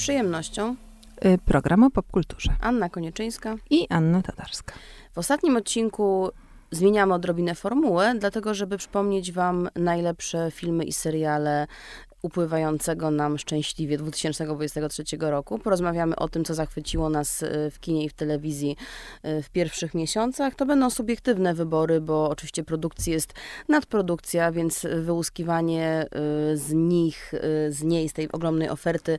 przyjemnością Y, Program o popkulturze. Anna Konieczyńska. I Anna Tatarska. W ostatnim odcinku zmieniamy odrobinę formułę, dlatego żeby przypomnieć Wam najlepsze filmy i seriale upływającego nam szczęśliwie 2023 roku. Porozmawiamy o tym, co zachwyciło nas y, w kinie i w telewizji y, w pierwszych miesiącach. To będą subiektywne wybory, bo oczywiście produkcji jest nadprodukcja, więc wyłuskiwanie y, z nich, z niej, z tej ogromnej oferty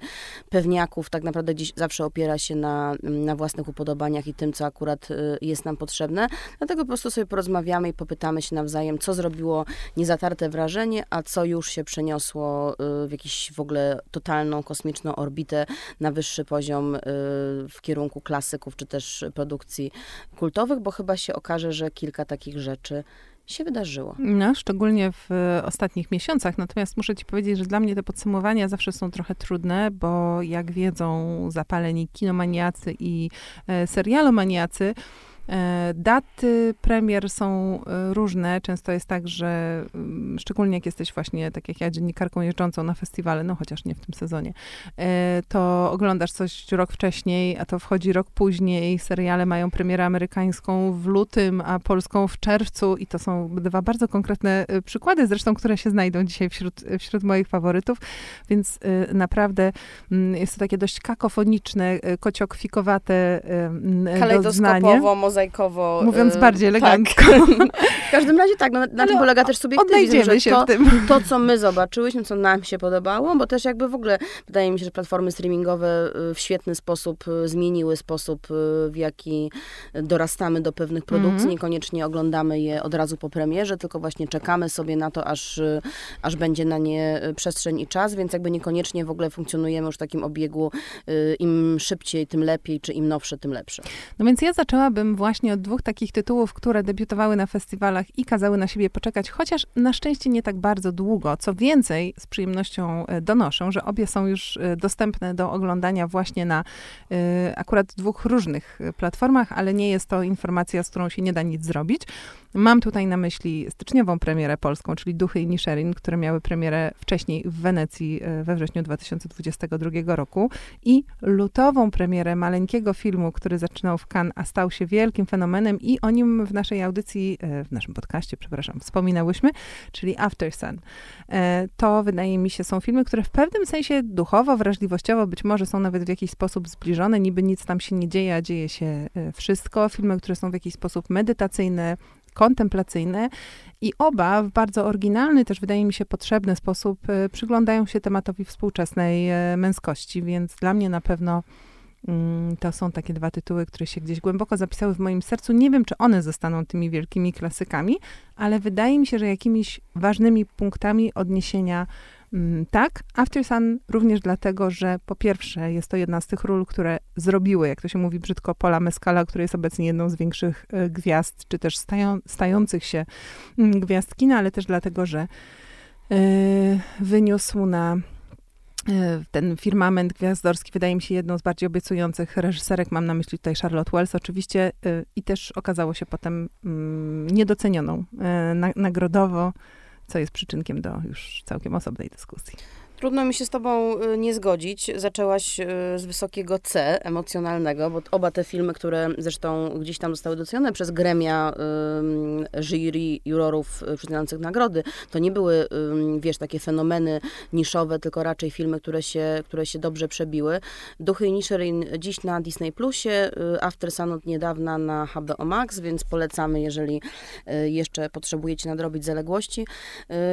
pewniaków tak naprawdę dziś zawsze opiera się na, na własnych upodobaniach i tym, co akurat jest nam potrzebne. Dlatego po prostu sobie porozmawiamy i popytamy się nawzajem, co zrobiło niezatarte wrażenie, a co już się przeniosło w jakiś w ogóle totalną kosmiczną orbitę na wyższy poziom y, w kierunku klasyków, czy też produkcji kultowych, bo chyba się okaże, że kilka takich rzeczy się wydarzyło. No, szczególnie w ostatnich miesiącach. Natomiast muszę ci powiedzieć, że dla mnie te podsumowania zawsze są trochę trudne, bo jak wiedzą zapaleni kinomaniacy i e, serialomaniacy, E, daty premier są e, różne. Często jest tak, że mm, szczególnie jak jesteś właśnie, tak jak ja, dziennikarką jeżdżącą na festiwale, no chociaż nie w tym sezonie, e, to oglądasz coś rok wcześniej, a to wchodzi rok później. Seriale mają premierę amerykańską w lutym, a polską w czerwcu i to są dwa bardzo konkretne przykłady, zresztą, które się znajdą dzisiaj wśród, wśród moich faworytów, więc naprawdę mm, jest to takie dość kakofoniczne, kociokwikowate doznanie mozaikowo. Mówiąc y, bardziej tak. elegancko. Tak. w każdym razie tak, no, na, na tym polega też subiektywizm, że się to, w tym. to, co my zobaczyłyśmy, co nam się podobało, bo też jakby w ogóle wydaje mi się, że platformy streamingowe y, w świetny sposób y, zmieniły sposób, w jaki dorastamy do pewnych produkcji. Mm -hmm. Niekoniecznie oglądamy je od razu po premierze, tylko właśnie czekamy sobie na to, aż, aż będzie na nie przestrzeń i czas, więc jakby niekoniecznie w ogóle funkcjonujemy już w takim obiegu im szybciej, tym lepiej, czy im nowsze, tym lepsze. No więc ja zaczęłabym właśnie od dwóch takich tytułów, które debiutowały na festiwalach i kazały na siebie poczekać, chociaż na szczęście nie tak bardzo długo. Co więcej, z przyjemnością e, donoszę, że obie są już e, dostępne do oglądania właśnie na y, akurat dwóch różnych platformach, ale nie jest to informacja, z którą się nie da nic zrobić. Mam tutaj na myśli styczniową premierę polską, czyli Duchy i Nisherin, które miały premierę wcześniej w Wenecji we wrześniu 2022 roku i lutową premierę maleńkiego filmu, który zaczynał w Cannes, a stał się wielkim fenomenem i o nim w naszej audycji, e, w naszym podcaście, przepraszam, wspominałyśmy, czyli After Sun. E, to wydaje mi się są filmy, które w pewnym sensie duchowo, wrażliwościowo być może są nawet w jakiś sposób zbliżone, niby nic tam się nie dzieje, a dzieje się e, wszystko. Filmy, które są w jakiś sposób medytacyjne, kontemplacyjne i oba w bardzo oryginalny, też wydaje mi się potrzebny sposób przyglądają się tematowi współczesnej męskości, więc dla mnie na pewno to są takie dwa tytuły, które się gdzieś głęboko zapisały w moim sercu. Nie wiem, czy one zostaną tymi wielkimi klasykami, ale wydaje mi się, że jakimiś ważnymi punktami odniesienia mm, tak. After Sun również dlatego, że po pierwsze jest to jedna z tych ról, które zrobiły, jak to się mówi brzydko, Pola Mescala, który jest obecnie jedną z większych e, gwiazd, czy też stają, stających się mm, gwiazd kina, ale też dlatego, że yy, wyniósł na ten firmament gwiazdorski wydaje mi się jedną z bardziej obiecujących reżyserek. Mam na myśli tutaj Charlotte Wells oczywiście e, i też okazało się potem mm, niedocenioną e, nagrodowo, co jest przyczynkiem do już całkiem osobnej dyskusji. Trudno mi się z tobą y, nie zgodzić. Zaczęłaś y, z wysokiego C emocjonalnego, bo oba te filmy, które zresztą gdzieś tam zostały docenione przez gremia jury, jurorów y, przyznających nagrody, to nie były, wiesz, takie fenomeny niszowe, tylko raczej filmy, które się, które się dobrze przebiły. Duchy i Nisherin dziś na Disney Plusie, After Sun od niedawna na HBO Max, więc polecamy, jeżeli jeszcze potrzebujecie nadrobić zaległości.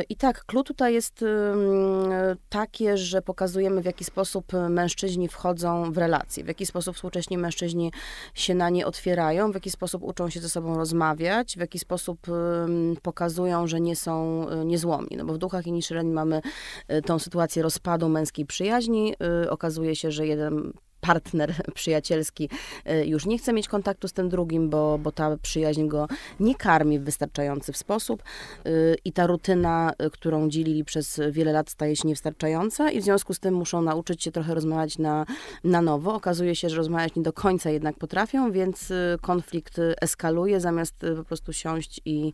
I tak, clue tutaj jest tak, takie, że pokazujemy, w jaki sposób mężczyźni wchodzą w relacje, w jaki sposób współcześnie mężczyźni się na nie otwierają, w jaki sposób uczą się ze sobą rozmawiać, w jaki sposób pokazują, że nie są y, niezłomni. No bo w Duchach i Niszyleni mamy y, tą sytuację rozpadu męskiej przyjaźni. Okazuje się, że jeden partner przyjacielski y, już nie chce mieć kontaktu z tym drugim, bo, bo ta przyjaźń go nie karmi w wystarczający sposób y, i ta rutyna, y, którą dzielili przez wiele lat staje się niewystarczająca i w związku z tym muszą nauczyć się trochę rozmawiać na, na nowo. Okazuje się, że rozmawiać nie do końca jednak potrafią, więc konflikt eskaluje zamiast po prostu siąść i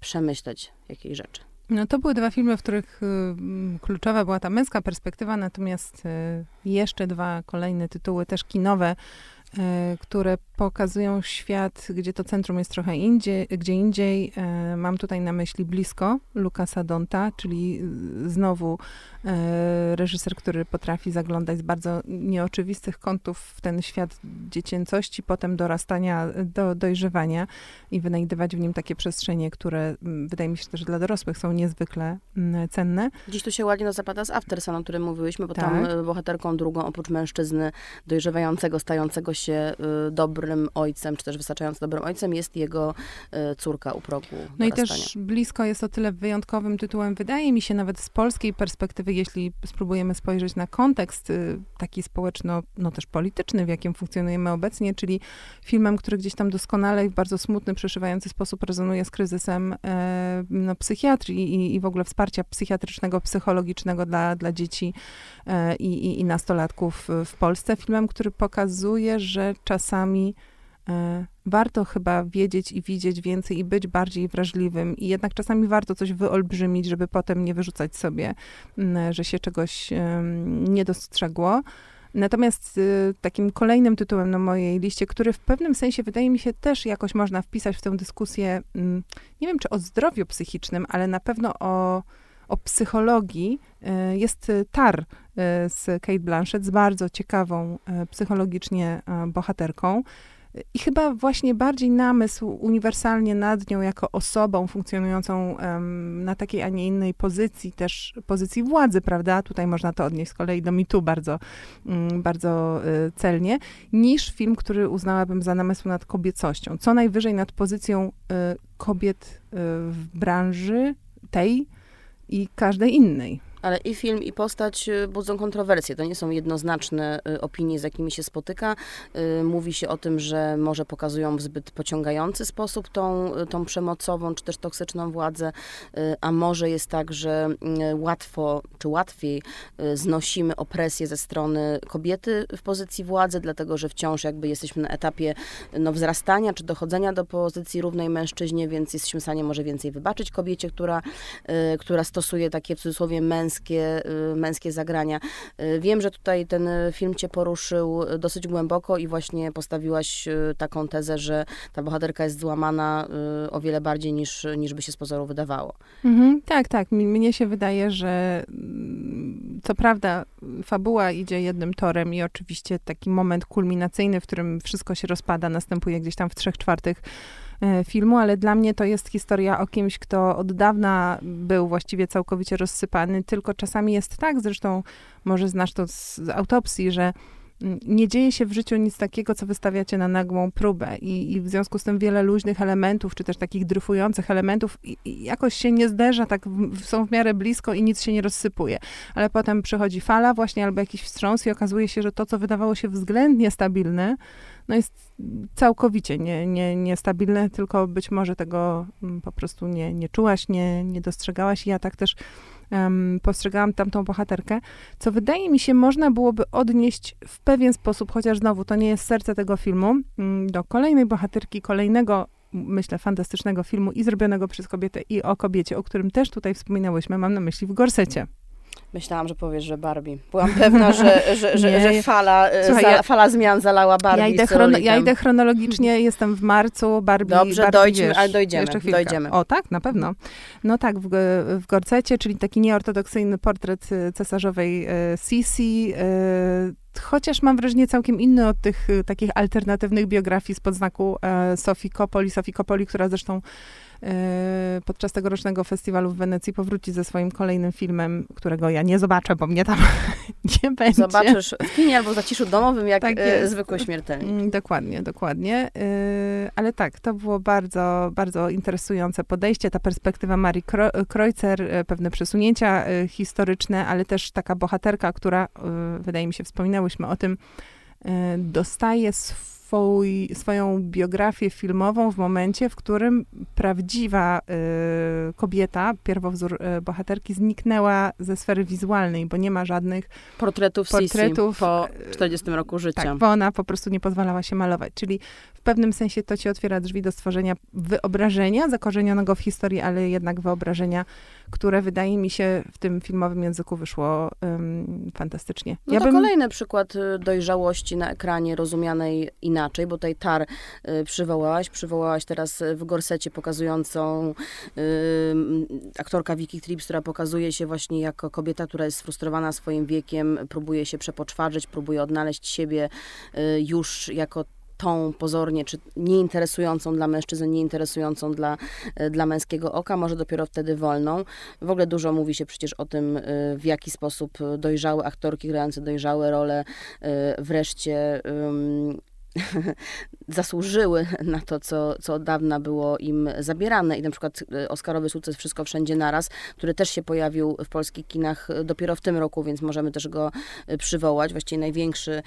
przemyśleć jakiej rzeczy. No to były dwa filmy, w których y, kluczowa była ta męska perspektywa, natomiast y, jeszcze dwa kolejne tytuły, też kinowe, które pokazują świat, gdzie to centrum jest trochę indziej, gdzie indziej. Y, mam tutaj na myśli Blisko Lukasa Donta, czyli y, znowu y, reżyser, który potrafi zaglądać z bardzo nieoczywistych kątów w ten świat dziecięcości, potem dorastania, do dojrzewania i wynajdywać w nim takie przestrzenie, które mm, wydaje mi się też dla dorosłych są niezwykle mm, cenne. Dziś tu się ładnie zapada z Aftersun, o którym mówiłyśmy, bo Tak. tam y, bohaterką drugą, oprócz mężczyzny dojrzewającego, stającego się y, dobrym ojcem, czy też wystarczająco dobrym ojcem, jest jego y, córka u progu No i też blisko jest o tyle wyjątkowym tytułem, wydaje mi się nawet z polskiej perspektywy, jeśli spróbujemy spojrzeć na kontekst y, taki społeczno, no też polityczny, w jakim funkcjonujemy obecnie, czyli filmem, który gdzieś tam doskonale i w bardzo smutny, przeszywający sposób rezonuje z kryzysem e, no, psychiatrii i, i w ogóle wsparcia psychiatrycznego, psychologicznego dla, dla dzieci e, i, i, i nastolatków w Polsce. Filmem, który pokazuje, że czasami e, warto chyba wiedzieć i widzieć więcej i być bardziej wrażliwym i jednak czasami warto coś wyolbrzymić, żeby potem nie wyrzucać sobie, że się czegoś nie dostrzegło. Natomiast y, takim kolejnym tytułem na mojej liście, który w pewnym sensie wydaje mi się też jakoś można wpisać w tę dyskusję, nie wiem czy o zdrowiu psychicznym, ale na pewno o, o psychologii, y, jest y, Tar y, z Kate Blanchett, z bardzo ciekawą psychologicznie bohaterką. I chyba właśnie bardziej namysł uniwersalnie nad nią jako osobą funkcjonującą em, na takiej, a nie innej pozycji, też pozycji władzy, prawda? Tutaj można to odnieść z kolei do mitu bardzo, mm, bardzo celnie, niż film, który uznałabym za namysł nad kobiecością. Co najwyżej nad pozycją y, kobiet y, w branży tej i każdej innej. Ale i film, i postać y, budzą kontrowersje. To nie są jednoznaczne y, opinie, z jakimi się spotyka. Y, Mówi się o tym, że może pokazują w zbyt pociągający sposób tą, tą przemocową, czy też toksyczną władzę, a może jest tak, że łatwo, czy łatwiej znosimy opresję ze strony kobiety w pozycji władzy, dlatego że wciąż jakby jesteśmy na etapie no, wzrastania, czy dochodzenia do pozycji równej mężczyźnie, więc jesteśmy w stanie może więcej wybaczyć kobiecie, która która stosuje takie w cudzysłowie męskie, y, męskie zagrania. Y, Wiem, że tutaj ten film cię poruszył dosyć głęboko i właśnie postawiłaś y, taką tezę, że ta bohaterka jest złamana o wiele bardziej niż, niż by się z pozoru wydawało. Mhm, tak, tak. Mnie się wydaje, że mm, co prawda fabuła idzie jednym torem i oczywiście taki moment kulminacyjny, w którym wszystko się rozpada, następuje gdzieś tam w trzech czwartych filmu, ale dla mnie to jest historia o kimś, kto od dawna był właściwie całkowicie rozsypany, tylko czasami jest tak, zresztą może znasz to z, z autopsji, że nie dzieje się w życiu nic takiego, co wystawiacie na nagłą próbę i, i w związku z tym wiele luźnych elementów, czy też takich dryfujących elementów i, i jakoś się nie zderza, tak w, są w miarę blisko i nic się nie rozsypuje. Ale potem przychodzi fala właśnie albo jakiś wstrząs i okazuje się, że to, co wydawało się względnie stabilne, no jest całkowicie nie, nie, niestabilne, tylko być może tego mm, po prostu nie, nie czułaś, nie, nie dostrzegałaś i ja tak też em, postrzegałam tamtą bohaterkę, co wydaje mi się można byłoby odnieść w pewien sposób, chociaż znowu to nie jest serce tego filmu, mm, do kolejnej bohaterki, kolejnego myślę, fantastycznego filmu i zrobionego przez kobietę i o kobiecie, o którym też tutaj wspominałyśmy, mam na myśli w gorsecie. Myślałam, że powiesz, że Barbie. Byłam pewna, że, że, że, że fala, y, Słuchaj, za, ja- fala zmian zalała Barbie Ja idę, z chron- rolnikiem. ja idę chronologicznie, jestem w marcu, Barbie... Dobrze, Barbie, dojdźmy, wiesz, ale dojdziemy, dojdziemy. O tak, na pewno. No tak, w, w Gorcecie, czyli taki nieortodoksyjny portret y, cesarzowej y, Sisi, y, chociaż mam wrażenie całkiem inny od tych takich alternatywnych biografii spod znaku e, Sofii Coppoli, Sofii Coppoli, która zresztą e, podczas tegorocznego festiwalu w Wenecji powróci ze swoim kolejnym filmem, którego ja nie zobaczę, bo mnie tam nie będzie. Zobaczysz w kinie albo w zaciszu domowym, jak Tak jest. zwykły śmiertelnik. Mm, Dokładnie, dokładnie. Yy, ale tak, to było bardzo, bardzo interesujące podejście. Ta perspektywa Marii Kreuzer, yy, pewne przesunięcia yy, historyczne, ale też taka bohaterka, która, yy, wydaje mi się, wspominałyśmy o tym, yy, dostaje sw- swój, swoją biografię filmową w momencie, w którym prawdziwa y, kobieta, pierwowzór y, bohaterki, zniknęła ze sfery wizualnej, bo nie ma żadnych portretów, portretów Sisi po 40 roku życia. Tak, bo ona po prostu nie pozwalała się malować. Czyli w pewnym sensie to ci otwiera drzwi do stworzenia wyobrażenia zakorzenionego w historii, ale jednak wyobrażenia, które wydaje mi się w tym filmowym języku wyszło fantastycznie. No ja to bym... kolejny przykład y, dojrzałości na ekranie rozumianej inaczej, bo tutaj Tar y, przywołałaś, przywołałaś teraz w gorsecie pokazującą y, aktorka Vicky Trips, która pokazuje się właśnie jako kobieta, która jest sfrustrowana swoim wiekiem, próbuje się przepoczwarzyć, próbuje odnaleźć siebie y, już jako tą pozornie, czy nieinteresującą dla mężczyzn, nieinteresującą dla, dla męskiego oka, może dopiero wtedy wolną. W ogóle dużo mówi się przecież o tym, w jaki sposób dojrzałe aktorki grające dojrzałe role wreszcie zasłużyły na to, co, co od dawna było im zabierane. I na przykład y, Oscarowy sukces Wszystko Wszędzie Naraz, który też się pojawił w polskich kinach dopiero w tym roku, więc możemy też go y, przywołać. Właściwie największy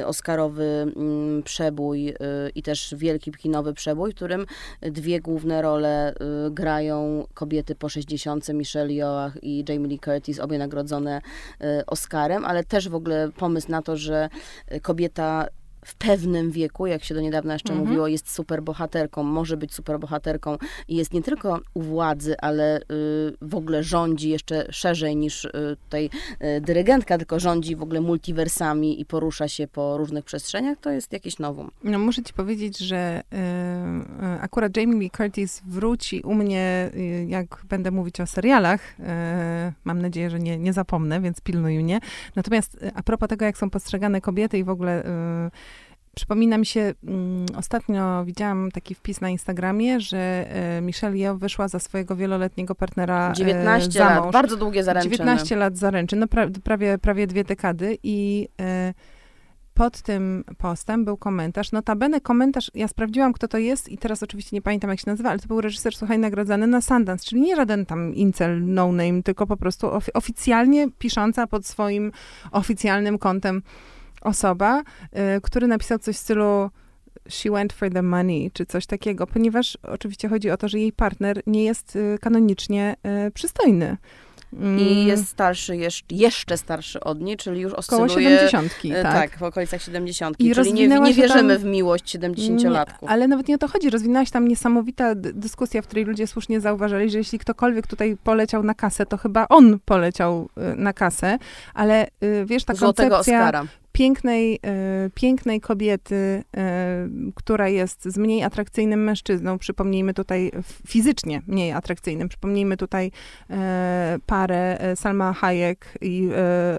y, Oscarowy mm, przebój i też wielki kinowy przebój, w którym dwie główne role grają kobiety po 60, Michelle Yeoh i Jamie Lee Curtis, obie nagrodzone Oscarem, ale też w ogóle pomysł na to, że kobieta w pewnym wieku, jak się do niedawna jeszcze mhm. mówiło, jest super bohaterką, może być super bohaterką i jest nie tylko u władzy, ale y, w ogóle rządzi jeszcze szerzej niż y, tutaj y, dyrygentka, tylko rządzi w ogóle multiversami i porusza się po różnych przestrzeniach, to jest jakieś nowum. No muszę ci powiedzieć, że y, y, akurat Jamie Lee Curtis wróci u mnie, y, jak będę mówić o serialach. mam nadzieję, że nie, nie zapomnę, więc pilnuj mnie. Natomiast a propos tego, jak są postrzegane kobiety i w ogóle Przypomina mi się, mm, ostatnio widziałam taki wpis na Instagramie, że e, Michelle Yeoh wyszła za swojego wieloletniego partnera 19 e, lat, bardzo długie zaręczyny. 19 lat zaręczyn, no pra, prawie, prawie dwie dekady i e, pod tym postem był komentarz, notabene komentarz, ja sprawdziłam, kto to jest i teraz oczywiście nie pamiętam, jak się nazywa, ale to był reżyser, słuchaj, nagradzany na Sundance, czyli nie żaden tam incel, no name, tylko po prostu of, oficjalnie pisząca pod swoim oficjalnym kontem osoba, y, który napisał coś w stylu she went for the money, czy coś takiego, ponieważ oczywiście chodzi o to, że jej partner nie jest y, kanonicznie y, przystojny. I mm. jest starszy, jeszcze starszy od niej, czyli już oscyluje... Koło 70, tak. tak, w okolicach 70. I czyli nie, nie wierzymy tam, w miłość 70-latków. Ale nawet nie o to chodzi. Rozwinęła się tam niesamowita dyskusja, w której ludzie słusznie zauważali, że jeśli ktokolwiek tutaj poleciał na kasę, to chyba on poleciał na kasę, ale wiesz, ta Złotego koncepcja... Oscara pięknej, e, pięknej kobiety, e, która jest z mniej atrakcyjnym mężczyzną, przypomnijmy tutaj fizycznie mniej atrakcyjnym, przypomnijmy tutaj e, parę Salma Hayek i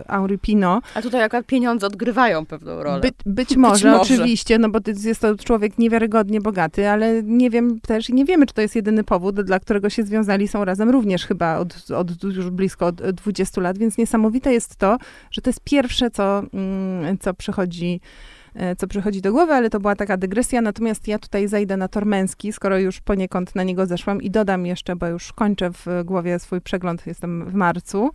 Henri Pino. A tutaj akurat pieniądze odgrywają pewną rolę. By, być, może, być może, oczywiście, no bo jest to człowiek niewiarygodnie bogaty, ale nie wiem też, nie wiemy, czy to jest jedyny powód, dla którego się związali, są razem również chyba od, od już blisko od 20 lat, więc niesamowite jest to, że to jest pierwsze, co mm, co przychodzi e, co przychodzi do głowy, ale to była taka dygresja. Natomiast ja tutaj zejdę na Tormęski, skoro już poniekąd na niego zeszłam i dodam jeszcze, bo już kończę w głowie swój przegląd, jestem w marcu,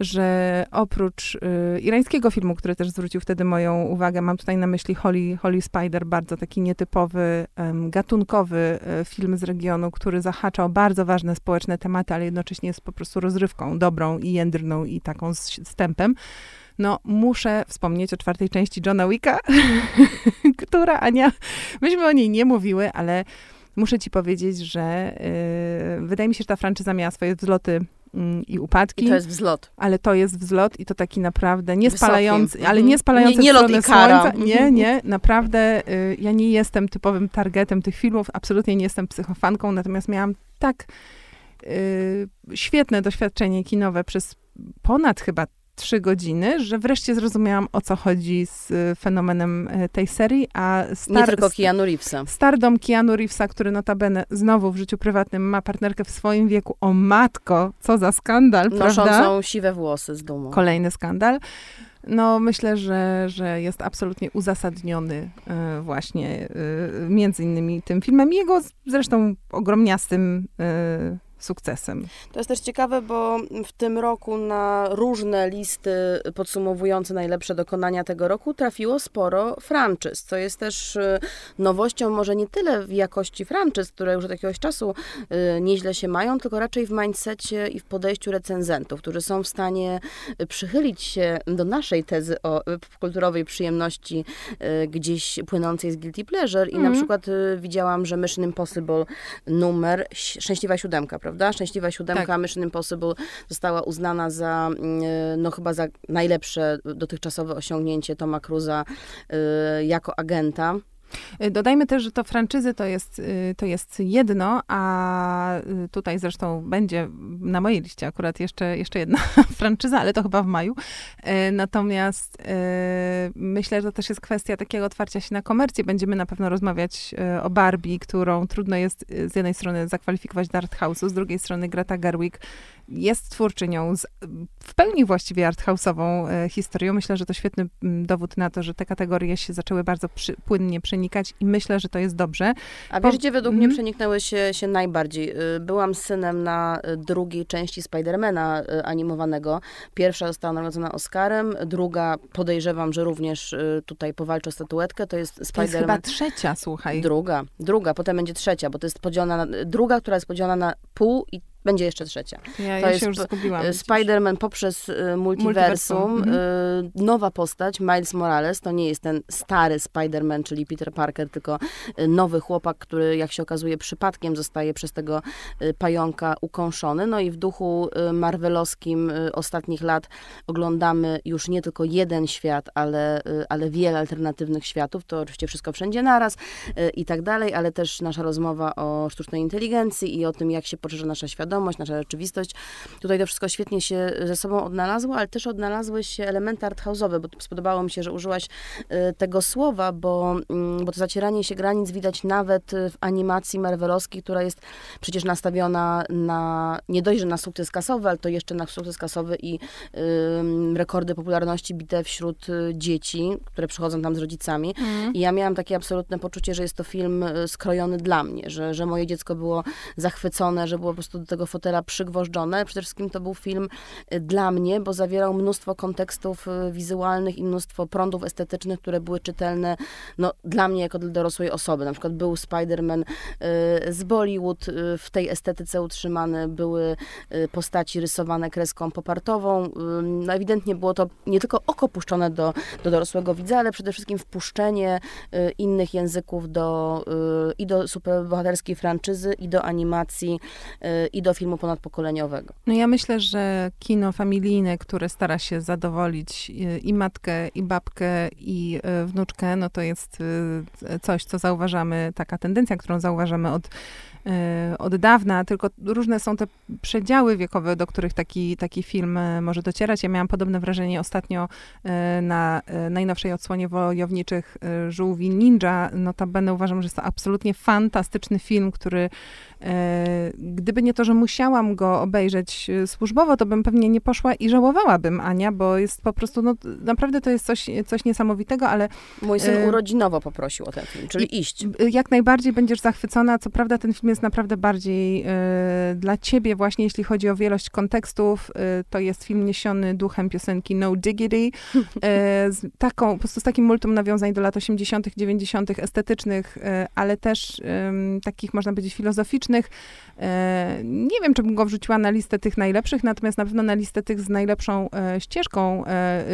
że oprócz y, irańskiego filmu, który też zwrócił wtedy moją uwagę, mam tutaj na myśli Holy, Holy Spider, bardzo taki nietypowy, gatunkowy y, film z regionu, który zahacza o bardzo ważne społeczne tematy, ale jednocześnie jest po prostu rozrywką dobrą i jędrną i taką z, z tempem no muszę wspomnieć o czwartej części Johna Wicka, która, Ania, myśmy o niej nie mówiły, ale muszę ci powiedzieć, że yy, wydaje mi się, że ta franczyza miała swoje wzloty mm, i upadki. I to jest wzlot. Ale to jest wzlot i to taki naprawdę nie spalający, ale mhm. nie spalający nie, nie lot i kara. słońca. Nie, mhm. nie, naprawdę y, ja nie jestem typowym targetem tych filmów, absolutnie nie jestem psychofanką, natomiast miałam tak y, świetne doświadczenie kinowe przez ponad chyba trzy godziny, że wreszcie zrozumiałam, o co chodzi z y, fenomenem y, tej serii, a star, Nie tylko Keanu Reevesa. Stardom Keanu Reevesa, który notabene znowu w życiu prywatnym ma partnerkę w swoim wieku. O matko, co za skandal, Noszącą prawda? siwe włosy z dumą. Kolejny skandal. No, myślę, że, że jest absolutnie uzasadniony y, właśnie między innymi tym filmem i jego zresztą ogromniastym sukcesem. To jest też ciekawe, bo w tym roku na różne listy podsumowujące najlepsze dokonania tego roku trafiło sporo franczyz, co jest też y, nowością może nie tyle w jakości franczyz, które już od jakiegoś czasu y, nieźle się mają, tylko raczej w mindsetie i w podejściu recenzentów, którzy są w stanie przychylić się do naszej tezy o kulturowej przyjemności gdzieś płynącej z guilty pleasure i mm. na mhm. przykład widziałam, że Mission Impossible numer Szczęśliwa Siódemka, prawda? Szczęśliwa Siódemka tak. Mission Impossible została uznana za, mm, no chyba za najlepsze dotychczasowe osiągnięcie Toma Cruza y, jako agenta. Y, dodajmy też, że to franczyzy to jest, y, to jest jedno, a y, tutaj zresztą będzie na mojej liście akurat jeszcze, jeszcze jedna franczyza, ale to chyba w maju. Natomiast myślę, że to też jest kwestia takiego otwarcia się na komercję. Będziemy na pewno rozmawiać o Barbie, którą trudno jest z jednej strony zakwalifikować do art house'u, z drugiej strony Greta Gerwig jest twórczynią z w pełni właściwie arthouse'ową e, historią. Myślę, że to świetny dowód na to, że te kategorie się zaczęły bardzo przy, płynnie przenikać i myślę, że to jest dobrze. A wiesz, gdzie według mnie mhm. przeniknęły się, się najbardziej? Y, byłam synem na y, drugiej części Spidermana y, animowanego. Pierwsza została nagrodzona Oscarem, druga podejrzewam, że również tutaj powalczy o statuetkę, to jest Spiderman. To jest chyba trzecia, słuchaj. Druga, druga, potem będzie trzecia, bo to jest podzielona na, druga, która jest podzielona na pół i będzie jeszcze trzecia. Ja, to ja jest już zgubiłam. Spider-Man poprzez y, multiversum. Mhm. Y, nowa postać, Miles Morales. To nie jest ten stary Spider-Man, czyli Peter Parker, tylko nowy chłopak, który jak się okazuje przypadkiem zostaje przez tego pająka ukąszony. No i w duchu marvelowskim ostatnich lat oglądamy już nie tylko jeden świat, ale, ale wiele alternatywnych światów. To oczywiście wszystko wszędzie naraz i tak dalej, ale też nasza rozmowa o sztucznej inteligencji i o tym, jak się poszerza nasza świadomość świadomość, nasza rzeczywistość. Tutaj to wszystko świetnie się ze sobą odnalazło, ale też odnalazły się elementy arthouse'owe, bo spodobało mi się, że użyłaś y, tego słowa, bo, mm, bo to zacieranie się granic widać nawet w animacji marvelowskiej, która jest przecież nastawiona na, nie dość, że na sukces kasowy, ale to jeszcze na sukces kasowy i y, rekordy popularności bite wśród dzieci, które przychodzą tam z rodzicami. Mm. I ja miałam takie absolutne poczucie, że jest to film skrojony dla mnie, że, że moje dziecko było zachwycone, że było po prostu do tego tego fotela przygwożdżone. Przede wszystkim to był film y, dla mnie, bo zawierał mnóstwo kontekstów y, wizualnych i mnóstwo prądów estetycznych, które były czytelne no, dla mnie jako dla dorosłej osoby. Na przykład był Spider-Man y, z Bollywood w tej estetyce utrzymany, były postaci rysowane kreską popartową. No, ewidentnie było to nie tylko oko puszczone do, do dorosłego widza, ale przede wszystkim wpuszczenie innych języków do, i do superbohaterskiej franczyzy, i do animacji, i do do filmu ponadpokoleniowego. No ja myślę, że kino familijne, które stara się zadowolić y, i matkę, i babkę, i y, wnuczkę, no to jest y, coś, co zauważamy, taka tendencja, którą zauważamy od od dawna, tylko różne są te przedziały wiekowe, do których taki, taki film może docierać. Ja miałam podobne wrażenie ostatnio na najnowszej odsłonie Wojowniczych Żółwi Ninja. Notabene uważam, że jest to absolutnie fantastyczny film, który E, gdyby nie to, że musiałam go obejrzeć e, służbowo, to bym pewnie nie poszła i żałowałabym Ania, bo jest po prostu, no naprawdę to jest coś, coś niesamowitego, ale... Mój syn e, urodzinowo poprosił o ten film, czyli iść. Jak najbardziej będziesz zachwycona. Co prawda ten film jest naprawdę bardziej dla ciebie właśnie, jeśli chodzi o wielość kontekstów. to jest film niesiony duchem piosenki No Diggity, z taką, po prostu z takim multum nawiązań do lat 80., 90., estetycznych, ale też takich, można powiedzieć, filozoficznych, nie wiem, czy bym go wrzuciła na listę tych najlepszych, natomiast na pewno na listę tych z najlepszą ścieżką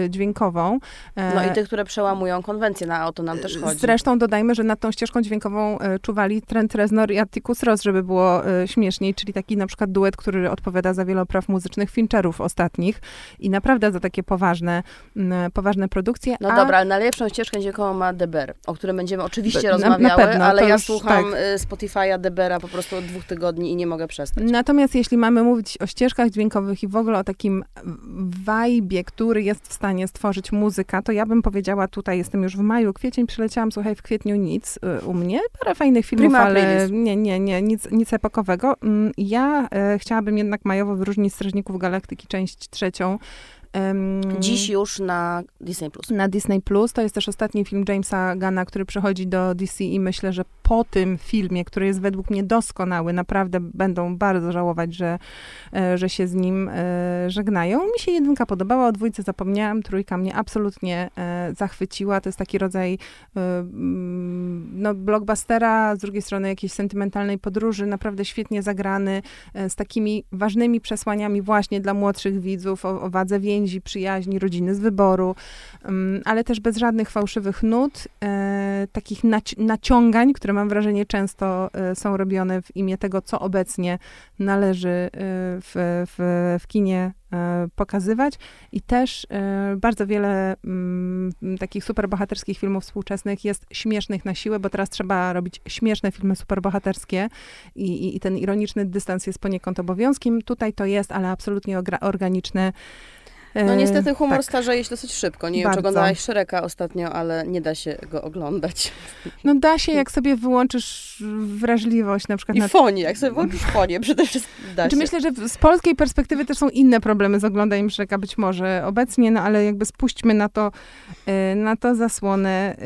dźwiękową. No i tych, które przełamują konwencję, na o to nam też chodzi. Zresztą dodajmy, że nad tą ścieżką dźwiękową czuwali Trent Reznor i Atticus Ross, żeby było śmieszniej, czyli taki na przykład duet, który odpowiada za wiele opraw muzycznych Fincherów ostatnich i naprawdę za takie poważne, poważne produkcje. No a... dobra, ale najlepszą ścieżkę dźwiękową ma Deber, o którym będziemy oczywiście na, rozmawiały, na pewno, ale ja już, słucham tak. Spotify'a Debera po prostu od dwóch tygodni i nie mogę przestać. Natomiast jeśli mamy mówić o ścieżkach dźwiękowych i w ogóle o takim wajbie, który jest w stanie stworzyć muzyka, to ja bym powiedziała, tutaj jestem już w maju, kwiecień, przyleciałam, słuchaj, w kwietniu nic y, u mnie, parę fajnych filmów, Prima ale playlist. nie, nie, nie, nic, nic epokowego. Mm, ja e, chciałabym jednak majowo wyróżnić Strażników Galaktyki, część trzecią, Dziś już na Disney+. Plus. Na Disney+. Plus. To jest też ostatni film Jamesa Gana, który przychodzi do DC i myślę, że po tym filmie, który jest według mnie doskonały, naprawdę będą bardzo żałować, że, e, że się z nim e, żegnają. Mi się jedynka podobała, o dwójce zapomniałam, trójka mnie absolutnie e, zachwyciła. To jest taki rodzaj mm, no, blockbustera, z drugiej strony jakiejś sentymentalnej podróży, naprawdę świetnie zagrany, z takimi ważnymi przesłaniami właśnie dla młodszych widzów, o, o wadze więzi, przyjaźni, rodziny z wyboru, mm, ale też bez żadnych fałszywych nut, takich naci naciągań, które mam wrażenie często e, są robione w imię tego, co obecnie należy e, w, w, w kinie e, pokazywać i też bardzo wiele mm, takich superbohaterskich filmów współczesnych jest śmiesznych na siłę, bo teraz trzeba robić śmieszne filmy superbohaterskie i, i, i ten ironiczny dystans jest poniekąd obowiązkiem. Tutaj to jest, ale absolutnie organiczne no niestety humor tak. starzeje się dosyć szybko. Nie Bardzo. wiem, czy oglądałaś Szereka ostatnio, ale nie da się go oglądać. No da się, jak sobie wyłączysz wrażliwość na przykład. I na... fonię, jak sobie włączysz fonię przede wszystkim da znaczy, Myślę, że z polskiej perspektywy też są inne problemy z oglądaniem Szereka być może obecnie, no ale jakby spuśćmy na to, y, na to zasłonę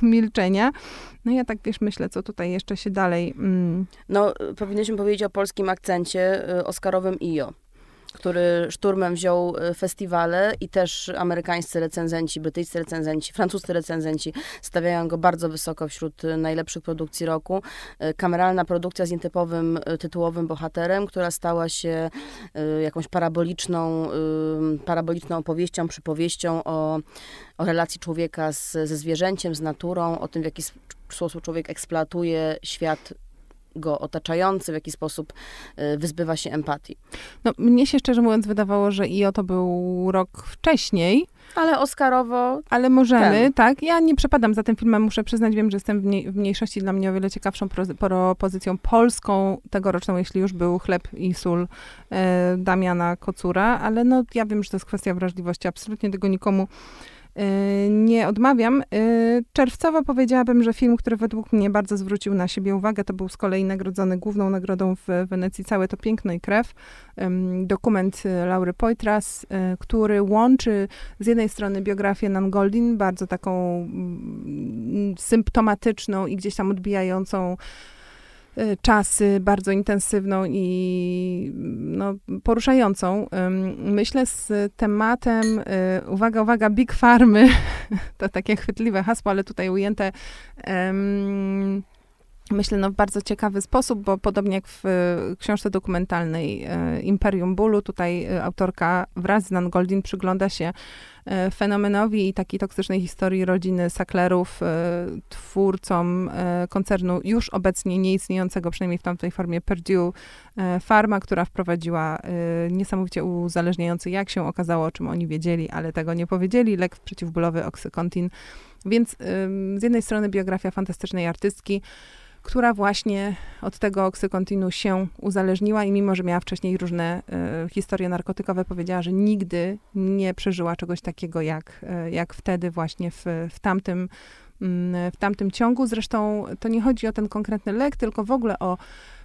y, milczenia. No ja tak, wiesz, myślę, co tutaj jeszcze się dalej... Mm. No, powinniśmy powiedzieć o polskim akcencie y, oscarowym IO który szturmem wziął e, festiwale i też amerykańscy recenzenci, brytyjscy recenzenci, francuscy recenzenci stawiają go bardzo wysoko wśród e, najlepszych produkcji roku. E, kameralna produkcja z nietypowym tytułowym bohaterem, która stała się jakąś paraboliczną, paraboliczną opowieścią, przypowieścią o, o relacji człowieka z, ze zwierzęciem, z naturą, o tym, w jaki sposób człowiek eksploatuje świat go otaczający, w jaki sposób y, wyzbywa się empatii. No, mnie się szczerze mówiąc wydawało, że IO to był rok wcześniej. Ale Oscarowo. Ale możemy, ten. tak. Ja nie przepadam za tym filmem, muszę przyznać, wiem, że jestem w, w mniejszości dla mnie o wiele ciekawszą propozycją polską tegoroczną, jeśli już był chleb i sól e, Damiana Kocura, ale no ja wiem, że to jest kwestia wrażliwości, absolutnie tego nikomu nie odmawiam. Y, czerwcowo powiedziałabym, że film, który według mnie bardzo zwrócił na siebie uwagę, to był z kolei nagrodzony główną nagrodą w Wenecji Całe to Piękno i Krew. Dokument y, Laury Poitras, który łączy z jednej strony biografię Nan Goldin, bardzo taką mm, symptomatyczną i gdzieś tam odbijającą Y, czasy, bardzo intensywną i no, poruszającą. Myślę z tematem, y, uwaga, uwaga, Big Farmy, to takie chwytliwe hasło, ale tutaj ujęte myślę, no w bardzo ciekawy sposób, bo podobnie jak w książce dokumentalnej Imperium Bólu, tutaj autorka wraz z Nan Goldin przygląda się fenomenowi i takiej toksycznej historii rodziny Sacklerów, twórcom koncernu już obecnie nieistniejącego, przynajmniej w tamtej formie, Purdue Pharma, która wprowadziła niesamowicie uzależniający, jak się okazało, o czym oni wiedzieli, ale tego nie powiedzieli, lek przeciwbólowy Oxycontin. Więc z jednej strony biografia fantastycznej artystki, która właśnie od tego oksykontinu się uzależniła i mimo, że miała wcześniej różne e, historie narkotykowe, powiedziała, że nigdy nie przeżyła czegoś takiego jak, e, jak wtedy właśnie w, w tamtym mm, w tamtym ciągu. Zresztą to nie chodzi o ten konkretny lek, tylko w ogóle o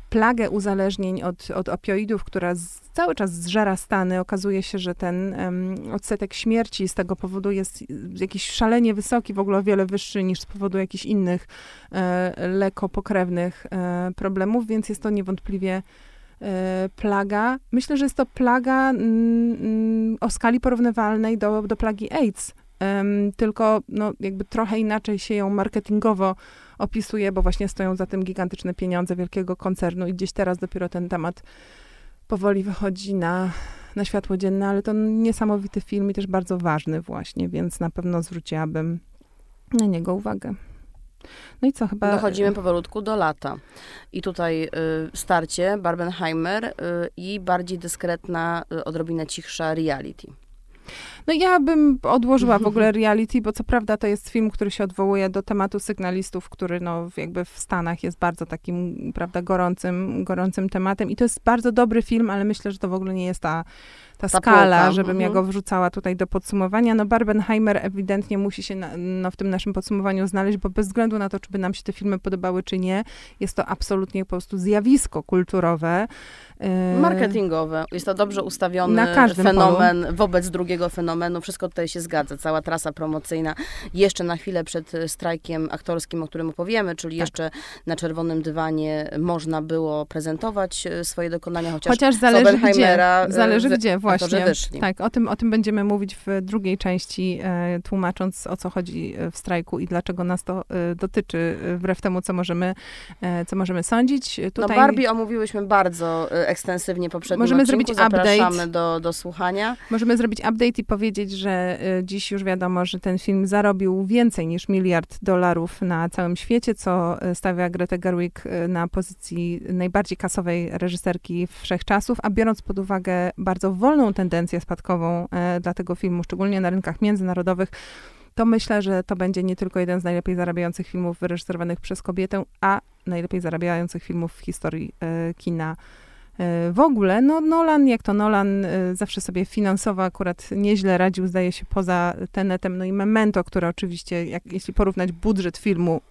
plagę uzależnień od, od opioidów, która z, cały czas zżera Stany. Okazuje się, że ten um, odsetek śmierci z tego powodu jest jakiś szalenie wysoki, w ogóle o wiele wyższy niż z powodu jakichś innych e, lekopokrewnych e, problemów, więc jest to niewątpliwie e, plaga. Myślę, że jest to plaga o skali porównywalnej do, do plagi AIDS, tylko no, jakby trochę inaczej się ją marketingowo opisuje, bo właśnie stoją za tym gigantyczne pieniądze wielkiego koncernu i gdzieś teraz dopiero ten temat powoli wychodzi na, na światło dzienne, ale to niesamowity film i też bardzo ważny właśnie, więc na pewno zwróciłabym na niego uwagę. No i co, chyba... Dochodzimy powolutku do lata. I tutaj y, starcie Barbenheimer y, i bardziej dyskretna, y, odrobinę cichsza reality. No ja bym odłożyła w ogóle reality, bo co prawda to jest film, który się odwołuje do tematu sygnalistów, który no jakby w Stanach jest bardzo takim, prawda, gorącym, gorącym tematem i to jest bardzo dobry film, ale myślę, że to w ogóle nie jest ta ta, ta skala, żebym mhm. ja go wrzucała tutaj do podsumowania. No Barbenheimer ewidentnie musi się na, no, w tym naszym podsumowaniu znaleźć, bo bez względu na to, czy by nam się te filmy podobały, czy nie, jest to absolutnie po prostu zjawisko kulturowe. Y, Marketingowe. Jest to dobrze ustawiony fenomen polu. wobec drugiego fenomenu. Wszystko tutaj się zgadza. Cała trasa promocyjna. Jeszcze na chwilę przed strajkiem aktorskim, o którym opowiemy, czyli tak. jeszcze na czerwonym dywanie można było prezentować y, swoje dokonania, chociaż, chociaż zależy gdzie. Zależy gdzie, właśnie. Tak, o tym, o tym będziemy mówić w drugiej części, e, tłumacząc o co chodzi e, w strajku i dlaczego nas to e, dotyczy, e, wbrew temu, co możemy, e, co możemy sądzić. No, Tutaj... No Barbie omówiłyśmy bardzo e, ekstensywnie poprzednio Możemy odcinku. zrobić update. Do, do słuchania. Możemy zrobić update i powiedzieć, że dziś już wiadomo, że ten film zarobił więcej niż miliard dolarów na całym świecie, co stawia Gretę Gerwig na pozycji najbardziej kasowej reżyserki wszechczasów, a biorąc pod uwagę bardzo wolną tendencję spadkową dla tego filmu, szczególnie na rynkach międzynarodowych, to myślę, że to będzie nie tylko jeden z najlepiej zarabiających filmów wyreżyserowanych przez kobietę, a najlepiej zarabiających filmów w historii kina w ogóle. No Nolan, jak to Nolan, zawsze sobie finansowo akurat nieźle radził, zdaje się, poza Tenetem, no i Memento, które oczywiście, jak, jeśli porównać budżet filmu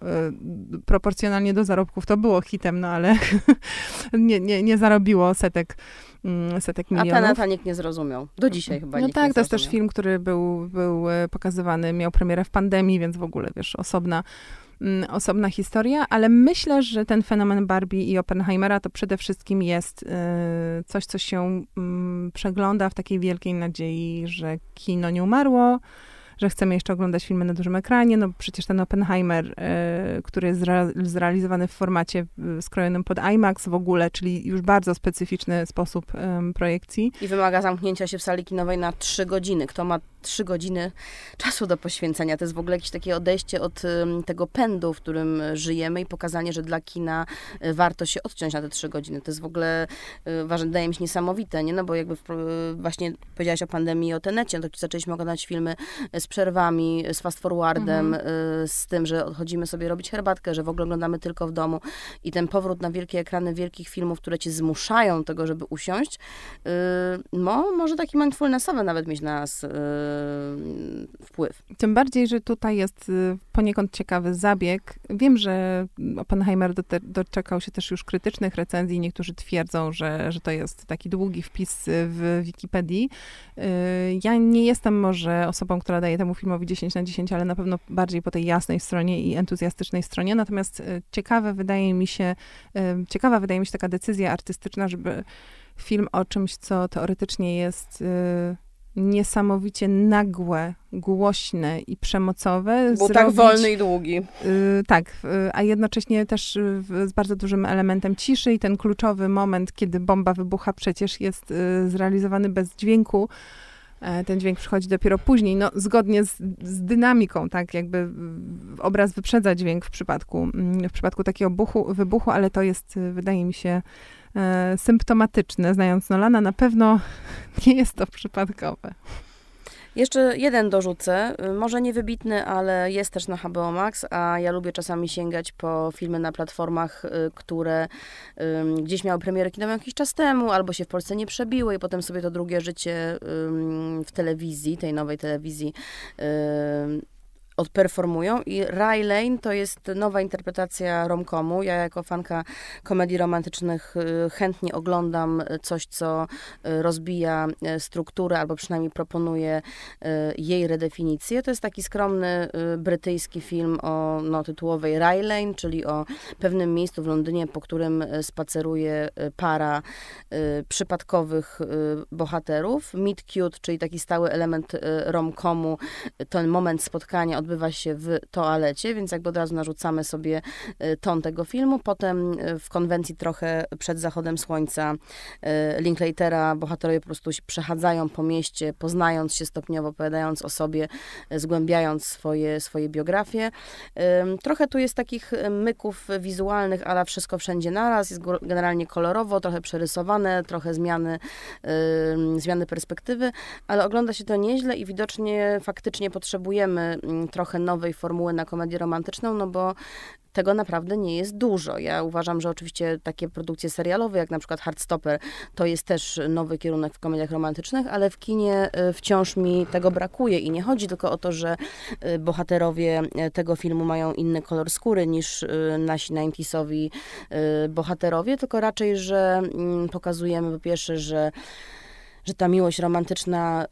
proporcjonalnie do zarobków, to było hitem, no ale nie, nie, nie zarobiło setek Mm, setek milionów. A Teneta nikt nie zrozumiał. Do dzisiaj chyba No tak, to jest też film, który był, był e, pokazywany, miał premierę w pandemii, więc w ogóle, wiesz, osobna mm, osobna historia, ale myślę, że ten fenomen Barbie i Oppenheimera to przede wszystkim jest y, coś, co się y, przegląda w takiej wielkiej nadziei, że kino nie umarło, że chcemy jeszcze oglądać filmy na dużym ekranie, no przecież ten Oppenheimer, e, który jest zrealizowany w formacie skrojonym pod IMAX w ogóle, czyli już bardzo specyficzny sposób projekcji. I wymaga zamknięcia się w sali kinowej na trzy godziny. Kto ma trzy godziny czasu do poświęcenia. To jest w ogóle jakieś takie odejście od tego pędu, w którym żyjemy i pokazanie, że dla kina y, warto się odciąć na te trzy godziny. To jest w ogóle, y, wydaje mi się, niesamowite, nie? No bo jakby właśnie powiedziałaś o pandemii i o tenecie, no to zaczęliśmy oglądać filmy y, z przerwami, z fast forwardem, mhm. z tym, że odchodzimy sobie robić herbatkę, że w ogóle oglądamy tylko w domu i ten powrót na wielkie ekrany wielkich filmów, które ci zmuszają tego, żeby usiąść, no, może taki mindfulnessowy nawet mieć na nas wpływ. Tym bardziej, że tutaj jest y, poniekąd ciekawy zabieg. Wiem, że Oppenheimer doczekał się też już krytycznych recenzji. Niektórzy twierdzą, że, że to jest taki długi wpis w Wikipedii. Y, ja nie jestem może osobą, która daje temu filmowi 10 na 10, ale na pewno bardziej po tej jasnej stronie i entuzjastycznej stronie. Natomiast y, ciekawe wydaje mi się, ciekawa wydaje mi się taka decyzja artystyczna, żeby film o czymś, co teoretycznie jest niesamowicie nagłe, głośne i przemocowe. Był tak wolny i długi. Y, tak, y, a jednocześnie też y, z bardzo dużym elementem ciszy i ten kluczowy moment, kiedy bomba wybucha, przecież jest y, zrealizowany bez dźwięku. E, ten dźwięk przychodzi dopiero później, no zgodnie z, z, dynamiką, tak, jakby obraz wyprzedza dźwięk w przypadku, mm, w przypadku takiego buchu, wybuchu, ale to jest, wydaje mi się, e, symptomatyczne. Znając Nolana, na pewno nie jest to przypadkowe. Jeszcze jeden dorzucę, może niewybitny, ale jest też na HBO Max, a ja lubię czasami sięgać po filmy na platformach, y, które um, gdzieś miały premierę kinową jakiś czas temu, albo się w Polsce nie przebiły i potem sobie to drugie życie um, w telewizji, tej nowej telewizji um, odperformują i Ray Lane to jest nowa interpretacja romkomu. Ja jako fanka komedii romantycznych y, chętnie oglądam coś, co y, rozbija y, strukturę albo przynajmniej proponuje jej redefinicję. To jest taki skromny brytyjski film o no, tytułowej Ray Lane, czyli o pewnym miejscu w Londynie, po którym spaceruje para przypadkowych bohaterów. Meet cute, czyli taki stały element romkomu, ten moment spotkania, odbywa się w toalecie, więc jakby od razu narzucamy sobie ton tego filmu. Potem w konwencji trochę przed zachodem słońca Linklatera bohaterowie po prostu się przechadzają po mieście, poznając się stopniowo, opowiadając o sobie, zgłębiając swoje, swoje biografie. Trochę tu jest takich myków wizualnych, ale wszystko wszędzie naraz. Jest generalnie kolorowo, trochę przerysowane, trochę zmiany, zmiany perspektywy, ale ogląda się to nieźle i widocznie faktycznie potrzebujemy trochę nowej formuły na komedię romantyczną, no bo tego naprawdę nie jest dużo. Ja uważam, że oczywiście takie produkcje serialowe, jak na przykład Hardstopper, to jest też nowy kierunek w komediach romantycznych, ale w kinie y, wciąż mi tego brakuje i nie chodzi tylko o to, że y, bohaterowie y, tego filmu mają inny kolor skóry niż nasi 90sowi bohaterowie, tylko raczej, że mm, pokazujemy po pierwsze, że że ta miłość romantyczna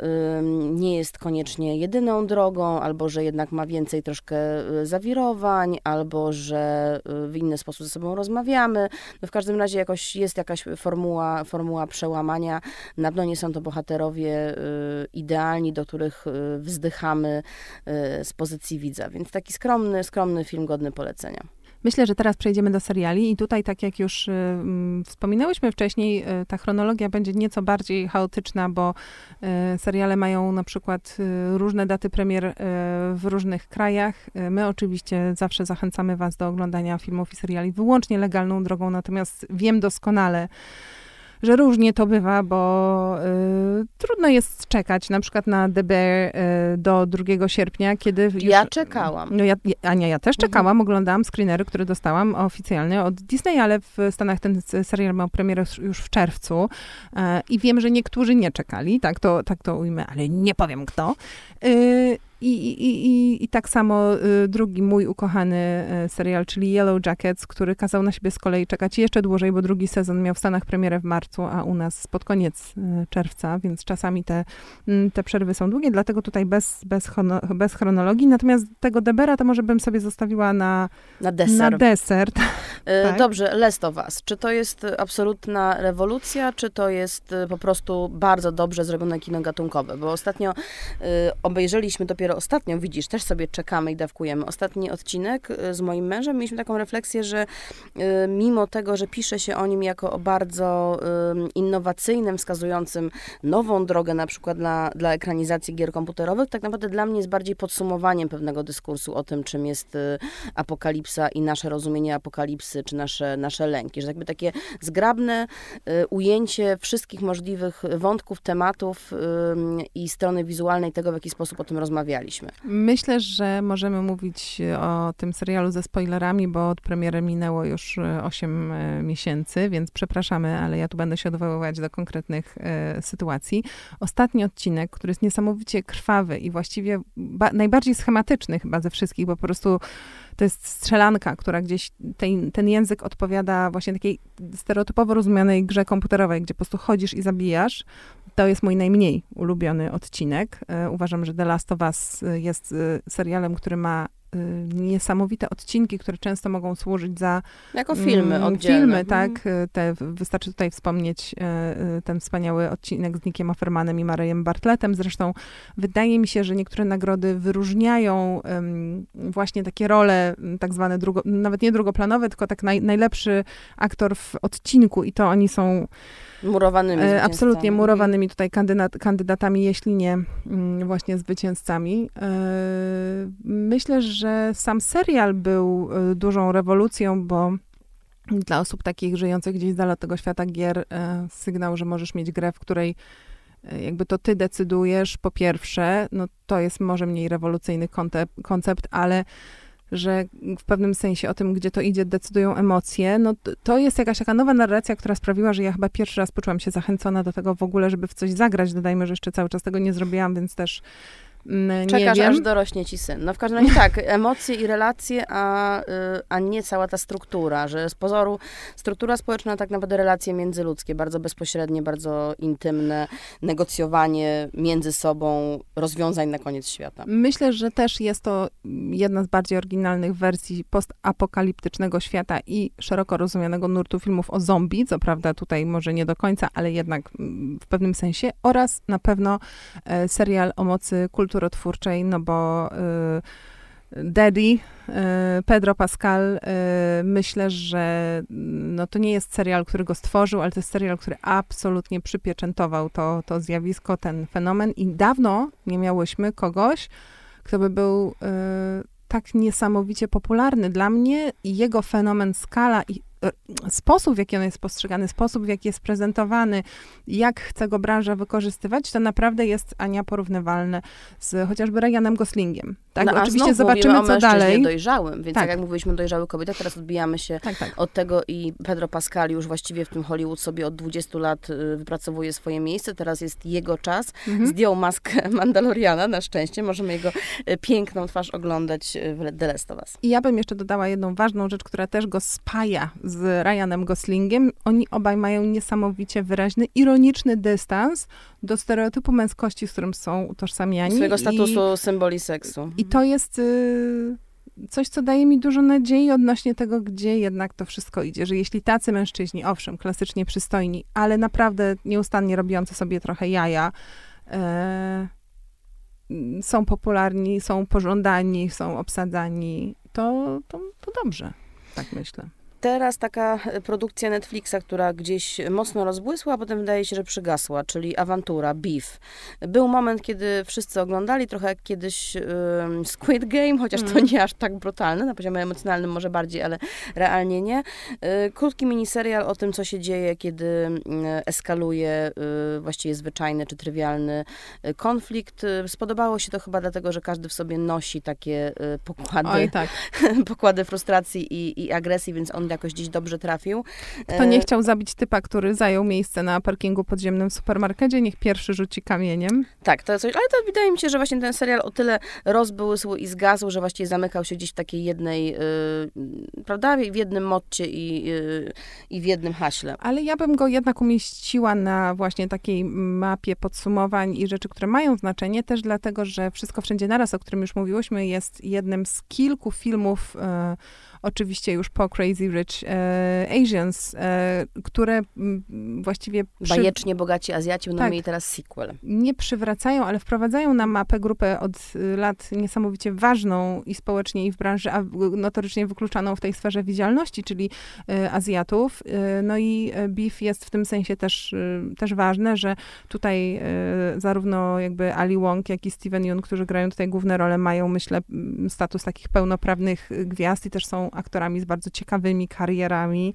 nie jest koniecznie jedyną drogą, albo że jednak ma więcej troszkę y, zawirowań, albo że y, w inny sposób ze sobą rozmawiamy. No w każdym razie jakoś jest jakaś formuła, formuła przełamania. Na pewno nie są to bohaterowie y, idealni, do których wzdychamy z pozycji widza. Więc taki skromny, skromny film godny polecenia. Myślę, że teraz przejdziemy do seriali i tutaj, tak jak już y, mm, wspominałyśmy wcześniej, y, ta chronologia będzie nieco bardziej chaotyczna, bo y, seriale mają na przykład y, różne daty premier y, w różnych krajach. Y, my oczywiście zawsze zachęcamy was do oglądania filmów i seriali wyłącznie legalną drogą, natomiast wiem doskonale, że różnie to bywa, bo y, trudno jest czekać na przykład na DB y, do 2 sierpnia, kiedy już, Ja czekałam. No ja, Ania, ja też mhm. czekałam, mhm. oglądałam screenery, które dostałam oficjalnie od Disney, ale w Stanach ten serial miał premierę już w czerwcu y, i wiem, że niektórzy nie czekali, tak to, tak to ujmę, ale nie powiem kto. I, i, i, I tak samo y, drugi mój ukochany y, serial, czyli Yellow Jackets, który kazał na siebie z kolei czekać jeszcze dłużej, bo drugi sezon miał w Stanach premierę w marcu, a u nas pod koniec y, czerwca, więc czasami te, mm, te przerwy są długie, dlatego tutaj bez, bez, bez chronologii. Natomiast tego Debera to może bym sobie zostawiła na, na deser. Na deser. tak? Dobrze, Last of Us. Czy to jest absolutna rewolucja, czy to jest po prostu bardzo dobrze zrobione kino gatunkowe? Bo ostatnio obejrzeliśmy dopiero ostatnio, widzisz, też sobie czekamy i dawkujemy. Ostatni odcinek y, z moim mężem mieliśmy taką refleksję, że y, mimo tego, że pisze się o nim jako o bardzo innowacyjnym, wskazującym nową drogę na przykład dla, dla ekranizacji gier komputerowych, tak naprawdę dla mnie jest bardziej podsumowaniem pewnego dyskursu o tym, czym jest y, apokalipsa i nasze rozumienie apokalipsy, czy nasze, nasze lęki. Że jakby takie zgrabne ujęcie wszystkich możliwych wątków, tematów i strony wizualnej tego, w jaki sposób o tym rozmawiali oglądaliśmy. Myślę, że możemy mówić o tym serialu ze spoilerami, bo od premiery minęło już 8 e, e, miesięcy, więc przepraszamy, ale ja tu będę się odwoływać do konkretnych e, sytuacji. Ostatni odcinek, który jest niesamowicie krwawy i właściwie najbardziej schematyczny chyba ze wszystkich, bo po prostu to jest strzelanka, która gdzieś ten, ten język odpowiada właśnie takiej stereotypowo rozumianej grze komputerowej, gdzie po prostu chodzisz i zabijasz. To jest mój najmniej ulubiony odcinek. E, uważam, że The Last of Us e, jest e, serialem, który ma niesamowite odcinki, które często mogą służyć za... Jako filmy mm, oddzielne. Filmy, mhm. tak. Te, wystarczy tutaj wspomnieć ten wspaniały odcinek z Nickiem Offermanem i Marejem Bartletem. Zresztą wydaje mi się, że niektóre nagrody wyróżniają właśnie takie role, tak zwane, drugo, nawet nie drugoplanowe, tylko tak naj, najlepszy aktor w odcinku i to oni są Murowanymi e, Absolutnie murowanymi tutaj kandydat, kandydatami, jeśli nie mm, właśnie zwycięzcami. E, myślę, że sam serial był e, dużą rewolucją, bo dla osób takich żyjących gdzieś z dala tego świata gier, sygnał, że możesz mieć grę, w której jakby to ty decydujesz, po pierwsze, no to jest może mniej rewolucyjny koncept, ale że w pewnym sensie o tym, gdzie to idzie, decydują emocje, no to jest jakaś taka nowa narracja, która sprawiła, że ja chyba pierwszy raz poczułam się zachęcona do tego w ogóle, żeby w coś zagrać. Dodajmy, że jeszcze cały czas tego nie zrobiłam, więc też Mm, Czekasz, aż dorośnie ci syn. No w każdym razie tak, emocje i relacje, a, y, a nie cała ta struktura, że z pozoru struktura społeczna tak naprawdę relacje międzyludzkie, bardzo bezpośrednie, bardzo intymne, negocjowanie między sobą rozwiązań na koniec świata. Myślę, że też jest to jedna z bardziej oryginalnych wersji postapokaliptycznego świata i szeroko rozumianego nurtu filmów o zombie, co prawda tutaj może nie do końca, ale jednak mm, w pewnym sensie, oraz na pewno e, serial o mocy kultury kulturotwórczej, no bo y, Daddy, e, Pedro Pascal, e, myślę, że no to nie jest serial, który go stworzył, ale to jest serial, który absolutnie przypieczętował to, to zjawisko, ten fenomen i dawno nie miałyśmy kogoś, kto by był tak niesamowicie popularny. Dla mnie jego fenomen, skala i sposób, w jaki on jest postrzegany, sposób, w jaki jest prezentowany, jak chce go branża wykorzystywać, to naprawdę jest, Ania, porównywalne z chociażby Ryanem Goslingiem. Tak? No, Oczywiście zobaczymy, co dalej. dojrzałym, więc tak. tak jak mówiliśmy dojrzały kobieta, teraz odbijamy się tak, tak. od tego i Pedro Pascal już właściwie w tym Hollywood sobie od 20 lat y, wypracowuje swoje miejsce, teraz jest jego czas. Mhm. Zdjął maskę Mandaloriana, na szczęście, możemy jego y, piękną twarz oglądać y, w The Last of Us. I ja bym jeszcze dodała jedną ważną rzecz, która też go spaja z Ryanem Goslingiem. Oni obaj mają niesamowicie wyraźny, ironiczny dystans do stereotypu męskości, z którym są utożsamiani. Swojego statusu I, symboli seksu. I to jest y, coś, co daje mi dużo nadziei odnośnie tego, gdzie jednak to wszystko idzie. Że jeśli tacy mężczyźni, owszem, klasycznie przystojni, ale naprawdę nieustannie robiący sobie trochę jaja, y, są popularni, są pożądani, są obsadzani, to, to, to dobrze, tak myślę teraz taka e, produkcja Netflixa, która gdzieś mocno rozbłysła, a potem wydaje się, że przygasła, czyli awantura, Beef. Był moment, kiedy wszyscy oglądali, trochę jak kiedyś um, Squid Game, chociaż mm. to nie aż tak brutalne, na poziomie emocjonalnym może bardziej, ale realnie nie. E, krótki miniserial o tym, co się dzieje, kiedy mm, eskaluje y, właściwie zwyczajny czy trywialny konflikt. Spodobało się to chyba dlatego, że każdy w sobie nosi takie pokłady, Oj, tak. pokłady frustracji i, i agresji, więc on jakoś dziś dobrze trafił. Kto nie e, chciał zabić typa, który zajął miejsce na parkingu podziemnym w supermarkecie, niech pierwszy rzuci kamieniem. Tak, to coś, ale to wydaje mi się, że właśnie ten serial o tyle rozbłysł i zgasł, że właściwie zamykał się gdzieś w takiej jednej, yy, prawda, w jednym motcie i, yy, i w jednym haśle. Ale ja bym go jednak umieściła na właśnie takiej mapie podsumowań i rzeczy, które mają znaczenie, też dlatego, że Wszystko Wszędzie Naraz, o którym już mówiłyśmy, jest jednym z kilku filmów yy, oczywiście już po Crazy Rich e, Asians, e, które m, właściwie... Przy... Bajecznie bogaci Azjaci będą tak, mieli teraz sequel. Nie przywracają, ale wprowadzają na mapę grupę od y, lat niesamowicie ważną i społecznie, i w branży, a notorycznie wykluczaną w tej sferze widzialności, czyli e, Azjatów. E, no i e, Beef jest w tym sensie też, też ważne, że tutaj zarówno jakby Ali Wong, jak i Steven Yeun, którzy grają tutaj główne role, mają, myślę, status takich pełnoprawnych gwiazd i też są aktorami z bardzo ciekawymi karierami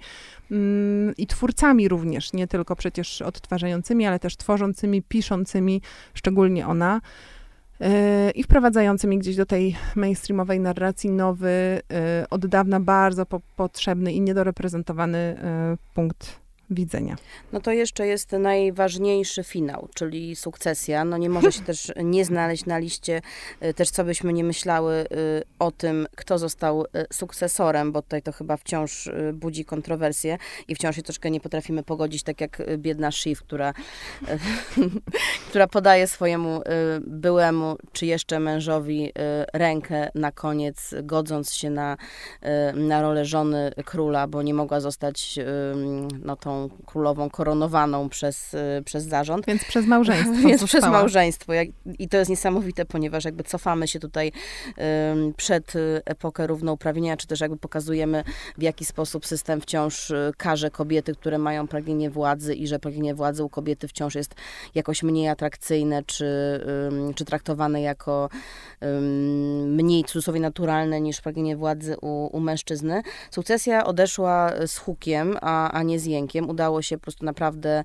mm, i twórcami również, nie tylko przecież odtwarzającymi, ale też tworzącymi, piszącymi, szczególnie ona e, i wprowadzającymi gdzieś do tej mainstreamowej narracji nowy, e, od dawna bardzo po potrzebny i niedoreprezentowany e, punkt widzenia. No to jeszcze jest najważniejszy finał, czyli sukcesja. No nie może się też nie znaleźć na liście y, też co byśmy nie myślały y, o tym, kto został y, sukcesorem, bo tutaj to chyba wciąż budzi kontrowersje i wciąż się troszkę nie potrafimy pogodzić, tak jak biedna Shiv, która, która podaje swojemu byłemu czy jeszcze mężowi rękę na koniec, godząc się na, na rolę żony króla, bo nie mogła zostać no, tą królową koronowaną przez, y, przez zarząd. Więc przez małżeństwo. Więc przez małżeństwo. I to jest niesamowite, ponieważ jakby cofamy się tutaj przed y, epokę równouprawnienia, czy też jakby pokazujemy, w jaki sposób system wciąż y, karze kobiety, które mają pragnienie władzy i że pragnienie władzy u kobiety wciąż jest jakoś mniej atrakcyjne, czy, czy traktowane jako mniej cudzysłowie naturalne niż pragnienie władzy u, u mężczyzny. Sukcesja odeszła z hukiem, a, a nie z jękiem udało się po prostu naprawdę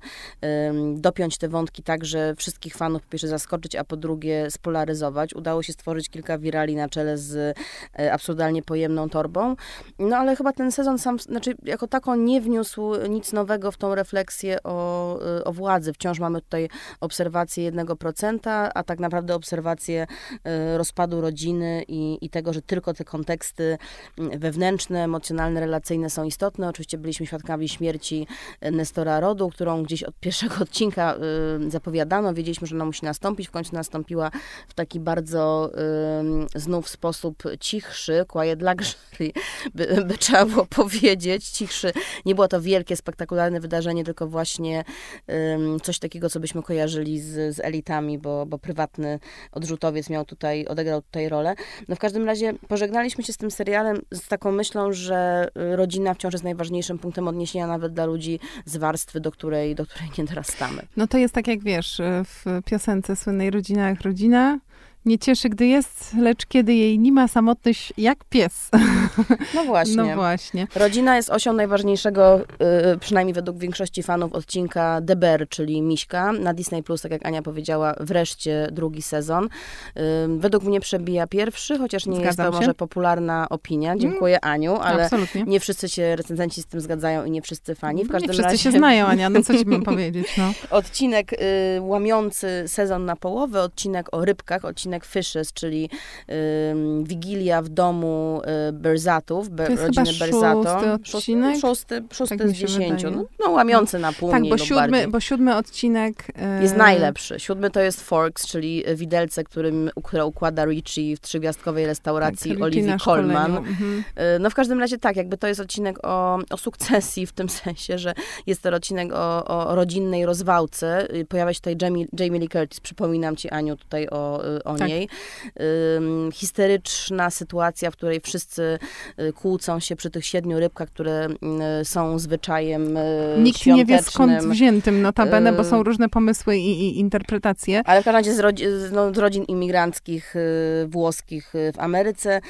dopiąć te wątki tak, że wszystkich fanów po pierwsze zaskoczyć, a po drugie spolaryzować. Udało się stworzyć kilka wirali na czele z e, absurdalnie pojemną torbą. No ale chyba ten sezon sam, znaczy jako tako nie wniósł nic nowego w tą refleksję o, e, o władzy. Wciąż mamy tutaj obserwację 1%, a tak naprawdę obserwację e, rozpadu rodziny i, i tego, że tylko te konteksty wewnętrzne, emocjonalne, relacyjne są istotne. Oczywiście byliśmy świadkami śmierci Nestora Rodu, którą gdzieś od pierwszego odcinka y, zapowiadano. Wiedzieliśmy, że ona musi nastąpić. W końcu nastąpiła w taki bardzo y, znów sposób cichszy, quiet luxury, by, by trzeba było powiedzieć. Cichszy. Nie było to wielkie, spektakularne wydarzenie, tylko właśnie y, coś takiego, co byśmy kojarzyli z, z elitami, bo, bo prywatny odrzutowiec miał tutaj, odegrał tutaj rolę. No w każdym razie pożegnaliśmy się z tym serialem z taką myślą, że rodzina wciąż jest najważniejszym punktem odniesienia nawet dla ludzi z warstwy, do której, do której nie dorastamy. No to jest tak jak wiesz, w piosence słynnej Rodzina jak rodzina, nie cieszy, gdy jest, lecz kiedy jej nie ma samotność jak pies. No właśnie. No właśnie. Rodzina jest osią najważniejszego, y, przynajmniej według większości fanów, odcinka Deber, czyli Miśka. Na Disney Plus, tak jak Ania powiedziała, wreszcie drugi sezon. Y, według mnie przebija pierwszy, chociaż nie Zgadzam jest to się. może popularna opinia. Dziękuję Aniu, ale Absolutnie. nie wszyscy się recenzenci z tym zgadzają i nie wszyscy fani. W nie każdym wszyscy razie się znają, Ania, no co ci mam powiedzieć, no. odcinek y, łamiący sezon na połowę, odcinek o rybkach, odcinek Fishes, czyli Wigilia w domu y, Berzatów, Be, To jest rodziny chyba Berzato. szósty odcinek? Szósty, szósty Tak z się dziesięciu. No, no łamiący na pół Tak, bo siódmy, bo siódmy odcinek... e, Jest najlepszy. Siódmy to jest Forks, czyli widelce, którym, które układa Richie w trzygwiazdkowej restauracji tak, Olivia Colman. Mhm. Y, No w każdym razie tak, jakby to jest odcinek o, o sukcesji, w tym sensie, że jest to odcinek o, o rodzinnej rozwałce. Y, Pojawia się tutaj Jamie, Jamie Lee Curtis, przypominam ci Aniu tutaj o, y, Tak. niej. Ym, histeryczna sytuacja, w której wszyscy y, kłócą się przy tych siedmiu rybkach, które y, są zwyczajem y, Nikt nie wie skąd wziętym notabene, bo Y, są różne pomysły i, i interpretacje. Ale w każdym razie z, rodzi- no, z rodzin imigranckich y, włoskich y, w Ameryce.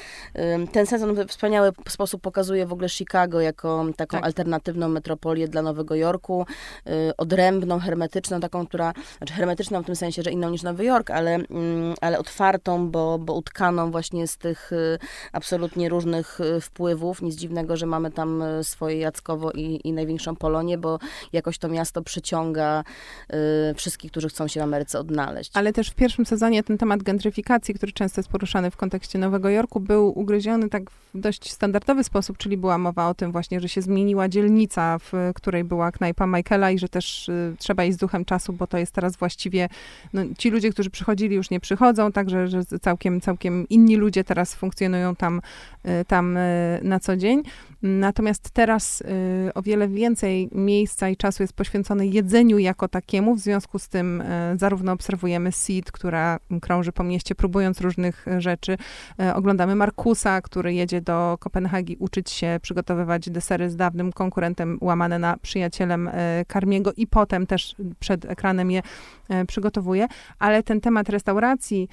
Ten sezon w wspaniały sposób pokazuje w ogóle Chicago jako taką Tak. alternatywną metropolię dla Nowego Jorku, y, odrębną, hermetyczną, taką, która, znaczy hermetyczną w tym sensie, że inną niż Nowy Jork, ale, mm, ale otwartą, bo, bo utkaną właśnie z tych y, absolutnie różnych y, wpływów. Nic dziwnego, że mamy tam y, swoje Jackowo i, i największą Polonię, bo jakoś to miasto przyciąga wszystkich, którzy chcą się w Ameryce odnaleźć. Ale też w pierwszym sezonie ten temat gentryfikacji, który często jest poruszany w kontekście Nowego Jorku, był ugryziony tak w dość standardowy sposób, czyli była mowa o tym właśnie, że się zmieniła dzielnica, w której była knajpa Michaela i że też trzeba iść z duchem czasu, bo to jest teraz właściwie, no, ci ludzie, którzy przychodzili już nie przychodzą, także że całkiem, całkiem inni ludzie teraz funkcjonują tam, y, tam y, na co dzień. Natomiast teraz y, o wiele więcej miejsca i czasu jest poświęcone jedzeniu jako takiemu. W związku z tym zarówno obserwujemy Seed, która krąży po mieście, próbując różnych rzeczy. Oglądamy Markusa, który jedzie do Kopenhagi uczyć się przygotowywać desery z dawnym konkurentem, łamane na przyjacielem Karmiego i potem też przed ekranem je przygotowuje. Ale ten temat restauracji,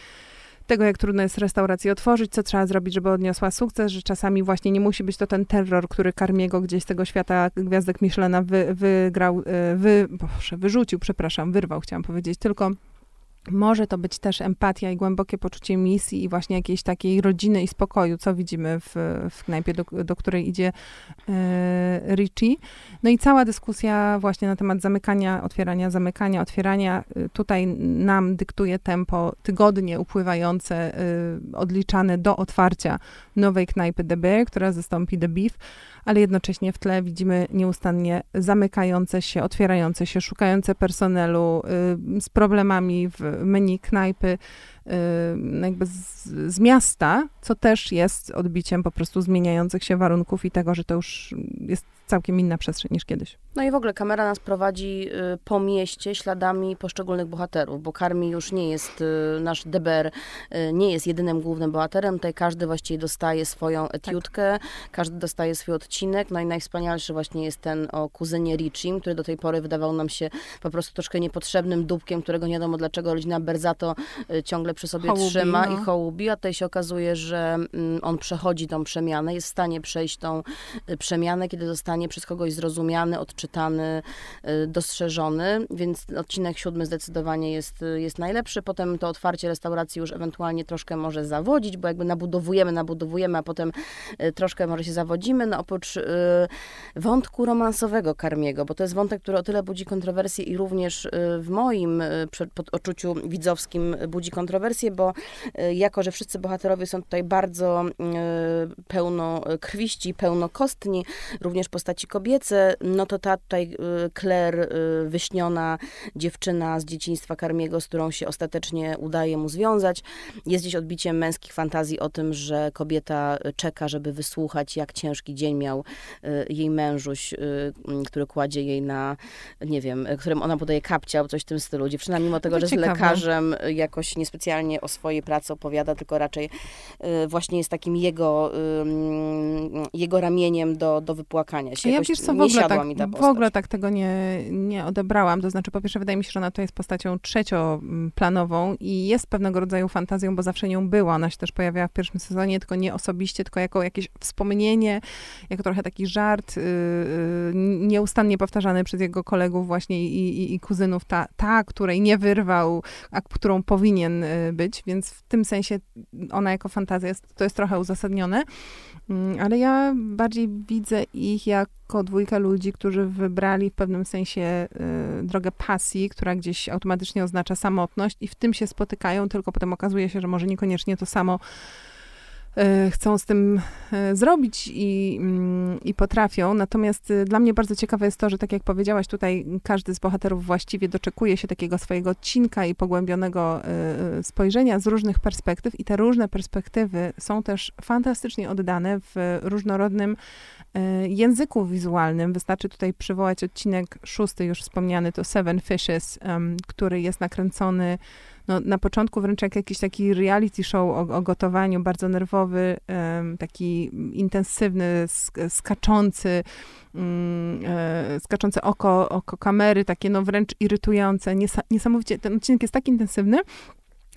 tego, jak trudno jest restaurację otworzyć, co trzeba zrobić, żeby odniosła sukces, że czasami właśnie nie musi być to ten terror, który Karmiego gdzieś z tego świata gwiazdek Michelena wy, wygrał, y, wy, boże, wyrzucił, przepraszam, wyrwał, chciałam powiedzieć, tylko może to być też empatia i głębokie poczucie misji i właśnie jakiejś takiej rodziny i spokoju, co widzimy w, w knajpie, do, do której idzie e, Richie. No i cała dyskusja właśnie na temat zamykania, otwierania, zamykania, otwierania. y, Tutaj nam dyktuje tempo tygodnie upływające, y, odliczane do otwarcia nowej knajpy The Bear, która zastąpi The Beef, ale jednocześnie w tle widzimy nieustannie zamykające się, otwierające się, szukające personelu, y, z problemami w menu knajpy, jakby z, z miasta, co też jest odbiciem po prostu zmieniających się warunków i tego, że to już jest całkiem inna przestrzeń niż kiedyś. No i w ogóle kamera nas prowadzi y, po mieście śladami poszczególnych bohaterów, bo Karmi już nie jest, y, nasz Deber y, nie jest jedynym głównym bohaterem, tutaj każdy właściwie dostaje swoją etiutkę, każdy dostaje swój odcinek, no i najwspanialszy właśnie jest ten o kuzynie Richim, który do tej pory wydawał nam się po prostu troszkę niepotrzebnym dupkiem, którego nie wiadomo dlaczego. Rodzina Berzato y, ciągle przy sobie Hołubi, trzyma no. i hołubi, a tutaj się okazuje, że mm, on przechodzi tą przemianę, jest w stanie przejść tą y, przemianę, kiedy zostanie przez kogoś zrozumiany, odczytany, y, dostrzeżony, więc odcinek siódmy zdecydowanie jest, y, jest najlepszy. Potem to otwarcie restauracji już ewentualnie troszkę może zawodzić, bo jakby nabudowujemy, nabudowujemy, a potem troszkę może się zawodzimy. No oprócz wątku romansowego Karmiego, bo to jest wątek, który o tyle budzi kontrowersje i również w moim odczuciu widzowskim budzi kontrowersje, kontrowersje, bo jako, że wszyscy bohaterowie są tutaj bardzo pełno krwiści, pełnokostni, również postaci kobiece, no to ta tutaj Claire, wyśniona dziewczyna z dzieciństwa Karmiego, z którą się ostatecznie udaje mu związać, jest gdzieś odbiciem męskich fantazji o tym, że kobieta czeka, żeby wysłuchać, jak ciężki dzień miał jej mężuś, który kładzie jej na, nie wiem, którym ona podaje kapcia, coś w tym stylu. Dziewczyna, mimo tego, że ciekawe. jest lekarzem, jakoś niespecjalnie o swojej pracy opowiada, tylko raczej y, właśnie jest takim jego, jego ramieniem do, do wypłakania się. Ja wiesz co, w ogóle, tak, w ogóle tak tego nie, nie odebrałam. To znaczy, po pierwsze, wydaje mi się, że ona to jest postacią trzecioplanową i jest pewnego rodzaju fantazją, bo zawsze nią była. Ona się też pojawiała w pierwszym sezonie, tylko nie osobiście, tylko jako jakieś wspomnienie, jako trochę taki żart, yy, nieustannie powtarzany przez jego kolegów właśnie i, i, i kuzynów, ta, ta, której nie wyrwał, a którą powinien y, być, więc w tym sensie ona jako fantazja jest, to jest trochę uzasadnione, mm, ale ja bardziej widzę ich jako dwójkę ludzi, którzy wybrali w pewnym sensie y, drogę pasji, która gdzieś automatycznie oznacza samotność i w tym się spotykają, tylko potem okazuje się, że może niekoniecznie to samo chcą z tym e, zrobić i, mm, i potrafią. Natomiast e, dla mnie bardzo ciekawe jest to, że tak jak powiedziałaś, tutaj każdy z bohaterów właściwie doczekuje się takiego swojego odcinka i pogłębionego spojrzenia z różnych perspektyw i te różne perspektywy są też fantastycznie oddane w różnorodnym języku wizualnym. Wystarczy tutaj przywołać odcinek szósty, już wspomniany, to Seven Fishes, który jest nakręcony no, na początku wręcz jak jakiś taki reality show o, o gotowaniu, bardzo nerwowy, taki intensywny, sk skaczący, um, e, skaczące oko, oko kamery, takie no wręcz irytujące, niesamowicie, ten odcinek jest tak intensywny,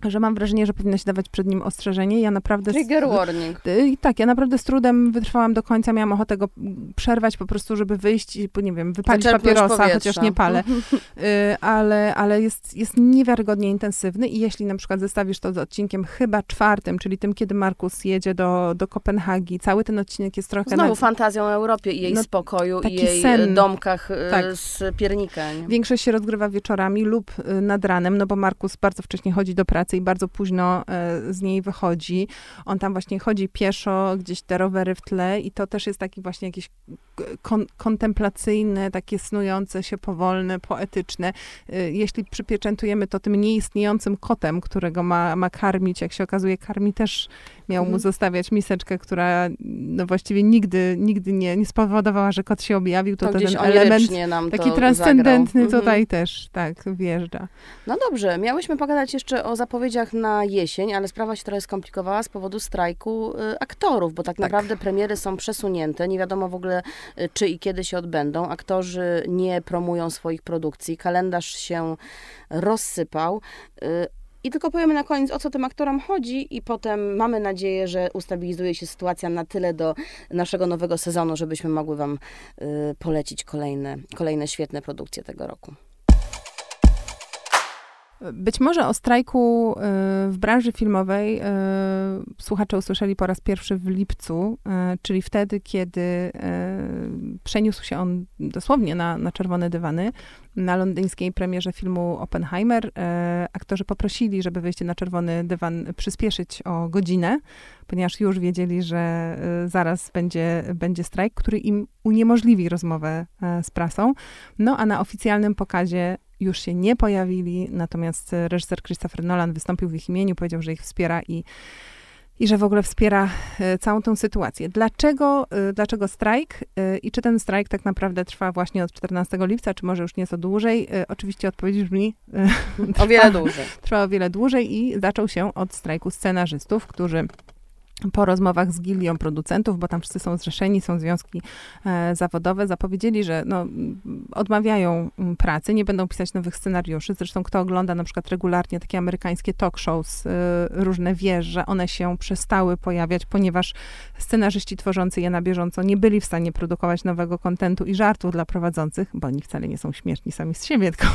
że mam wrażenie, że powinno się dawać przed nim ostrzeżenie. Ja naprawdę... Trigger warning. I tak, ja naprawdę z trudem wytrwałam do końca, miałam ochotę go przerwać po prostu, żeby wyjść i, nie wiem, wypalić papierosa, powietrza. chociaż nie palę. y, ale ale jest, jest niewiarygodnie intensywny i jeśli na przykład zestawisz to z odcinkiem chyba czwartym, czyli tym, kiedy Markus jedzie do, do Kopenhagi, cały ten odcinek jest trochę... Znowu na... fantazją o Europie i jej no, spokoju i jej sen. domkach y, tak. z piernika. Nie? Większość się rozgrywa wieczorami lub y, nad ranem, no bo Markus bardzo wcześnie chodzi do pracy pracy i bardzo późno e, z niej wychodzi. On tam właśnie chodzi pieszo, gdzieś te rowery w tle i to też jest taki właśnie jakieś kon kontemplacyjne, takie snujące się powolne, poetyczne. E, jeśli przypieczętujemy to tym nieistniejącym kotem, którego ma, ma karmić, jak się okazuje, karmi też miał mu mhm. zostawiać miseczkę, która no właściwie nigdy, nigdy nie, nie spowodowała, że kot się objawił. To, to ten element taki transcendentny zagrał. tutaj mhm. też tak wjeżdża. No dobrze, miałyśmy pogadać jeszcze o zapowiedziach na jesień, ale sprawa się trochę skomplikowała z powodu strajku y, aktorów, bo tak, tak, naprawdę premiery są przesunięte. Nie wiadomo w ogóle, y, czy i kiedy się odbędą. Aktorzy nie promują swoich produkcji. Kalendarz się rozsypał. Y, i tylko powiemy na koniec, o co tym aktorom chodzi, i potem mamy nadzieję, że ustabilizuje się sytuacja na tyle do naszego nowego sezonu, żebyśmy mogły Wam polecić kolejne, kolejne świetne produkcje tego roku. Być może o strajku y, w branży filmowej y, słuchacze usłyszeli po raz pierwszy w lipcu, y, czyli wtedy, kiedy przeniósł się on dosłownie na, na czerwone dywany. Na londyńskiej premierze filmu Oppenheimer aktorzy poprosili, żeby wejście na czerwony dywan przyspieszyć o godzinę, ponieważ już wiedzieli, że zaraz będzie, będzie strajk, który im uniemożliwi rozmowę z prasą. No a na oficjalnym pokazie już się nie pojawili, natomiast reżyser Christopher Nolan wystąpił w ich imieniu, powiedział, że ich wspiera i, i że w ogóle wspiera e, całą tę sytuację. Dlaczego, e, dlaczego strajk e, i czy ten strajk tak naprawdę trwa właśnie od 14 lipca, czy może już nieco dłużej? Oczywiście odpowiedź brzmi... o wiele dłużej. Trwa o wiele dłużej i zaczął się od strajku scenarzystów, którzy po rozmowach z gildią producentów, bo tam wszyscy są zrzeszeni, są związki e, zawodowe, zapowiedzieli, że no, odmawiają mm, pracy, nie będą pisać nowych scenariuszy. Zresztą kto ogląda na przykład regularnie takie amerykańskie talk shows, e, różne wie, że one się przestały pojawiać, ponieważ scenarzyści tworzący je na bieżąco nie byli w stanie produkować nowego kontentu i żartów dla prowadzących, bo oni wcale nie są śmieszni sami z siebie, tylko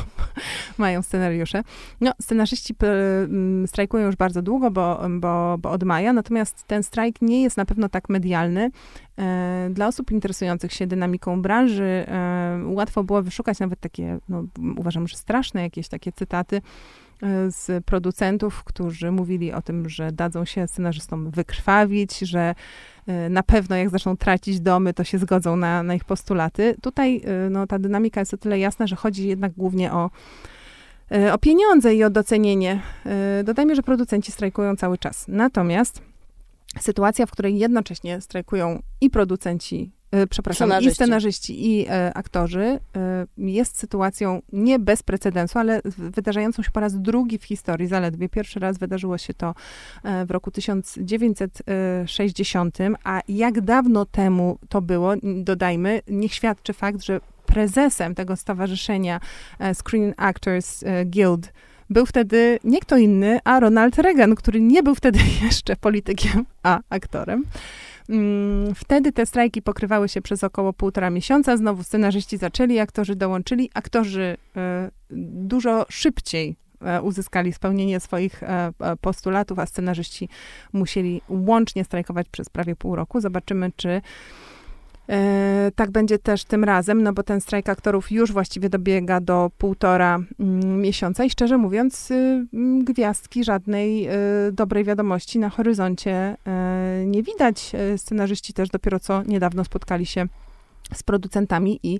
mają scenariusze. No, scenarzyści mm, strajkują już bardzo długo, bo, bo, bo od maja, natomiast ten strajk nie jest na pewno tak medialny. E, dla osób interesujących się dynamiką branży e, łatwo było wyszukać nawet takie, no, uważam, że straszne jakieś takie cytaty z producentów, którzy mówili o tym, że dadzą się scenarzystom wykrwawić, że na pewno jak zaczną tracić domy, to się zgodzą na, na ich postulaty. Tutaj no, ta dynamika jest o tyle jasna, że chodzi jednak głównie o o pieniądze i o docenienie. Dodajmy, że producenci strajkują cały czas. Natomiast sytuacja, w której jednocześnie strajkują i producenci, e, przepraszam, scenarzyści. i scenarzyści, i e, aktorzy, e, jest sytuacją nie bez precedensu, ale wydarzającą się po raz drugi w historii zaledwie. Pierwszy raz wydarzyło się to e, w roku 1960, a jak dawno temu to było, dodajmy, niech świadczy fakt, że prezesem tego stowarzyszenia e, Screen Actors e, Guild był wtedy nie kto inny, a Ronald Reagan, który nie był wtedy jeszcze politykiem, a aktorem. Mm, wtedy te strajki pokrywały się przez około półtora miesiąca. Znowu scenarzyści zaczęli, aktorzy dołączyli. Aktorzy e, dużo szybciej e, uzyskali spełnienie swoich e, postulatów, a scenarzyści musieli łącznie strajkować przez prawie pół roku. Zobaczymy, czy tak będzie też tym razem, no bo ten strajk aktorów już właściwie dobiega do półtora mm, miesiąca i szczerze mówiąc, y, mm, gwiazdki żadnej y, dobrej wiadomości na horyzoncie e, nie widać. E, scenarzyści też dopiero co niedawno spotkali się z producentami i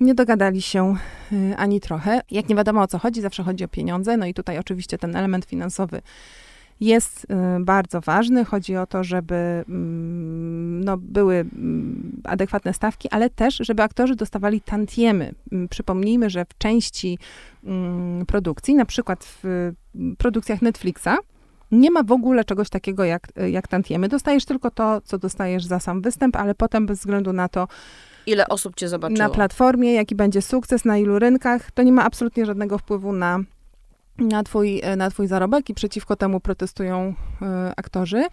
nie dogadali się y, ani trochę. Jak nie wiadomo o co chodzi, zawsze chodzi o pieniądze, no i tutaj oczywiście ten element finansowy jest y, bardzo ważny. Chodzi o to, żeby mm, no, były mm, adekwatne stawki, ale też, żeby aktorzy dostawali tantiemy. Mm, przypomnijmy, że w części produkcji, na przykład w produkcjach Netflixa, nie ma w ogóle czegoś takiego jak, jak tantiemy. Dostajesz tylko to, co dostajesz za sam występ, ale potem bez względu na to, ile osób cię zobaczyło. Na platformie, jaki będzie sukces, na ilu rynkach, to nie ma absolutnie żadnego wpływu na na twój, e, na twój zarobek i przeciwko temu protestują y, aktorzy.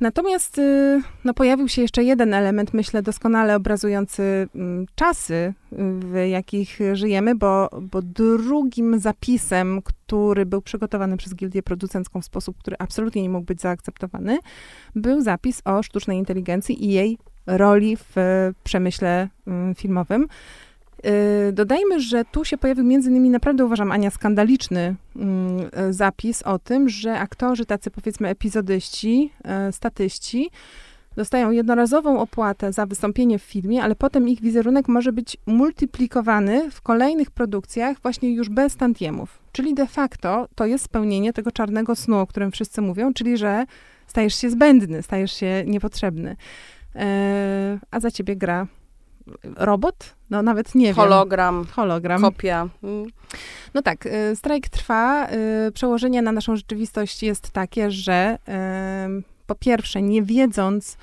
Natomiast y, no, pojawił się jeszcze jeden element, myślę, doskonale obrazujący y, czasy, w jakich żyjemy, bo, bo drugim zapisem, który był przygotowany przez Gildię Producencką w sposób, który absolutnie nie mógł być zaakceptowany, był zapis o sztucznej inteligencji i jej roli w przemyśle filmowym. Y, dodajmy, że tu się pojawił między innymi, naprawdę uważam, Ania, skandaliczny mm, zapis o tym, że aktorzy, tacy powiedzmy epizodyści, e, statyści, dostają jednorazową opłatę za wystąpienie w filmie, ale potem ich wizerunek może być multiplikowany w kolejnych produkcjach właśnie już bez tantiemów. Czyli de facto to jest spełnienie tego czarnego snu, o którym wszyscy mówią, czyli że stajesz się zbędny, stajesz się niepotrzebny. E, a za ciebie gra robot? No nawet nie Hologram. wiem. Hologram. Kopia. Mm. No tak, y, strajk trwa. Y, przełożenie na naszą rzeczywistość jest takie, że y, po pierwsze, nie wiedząc,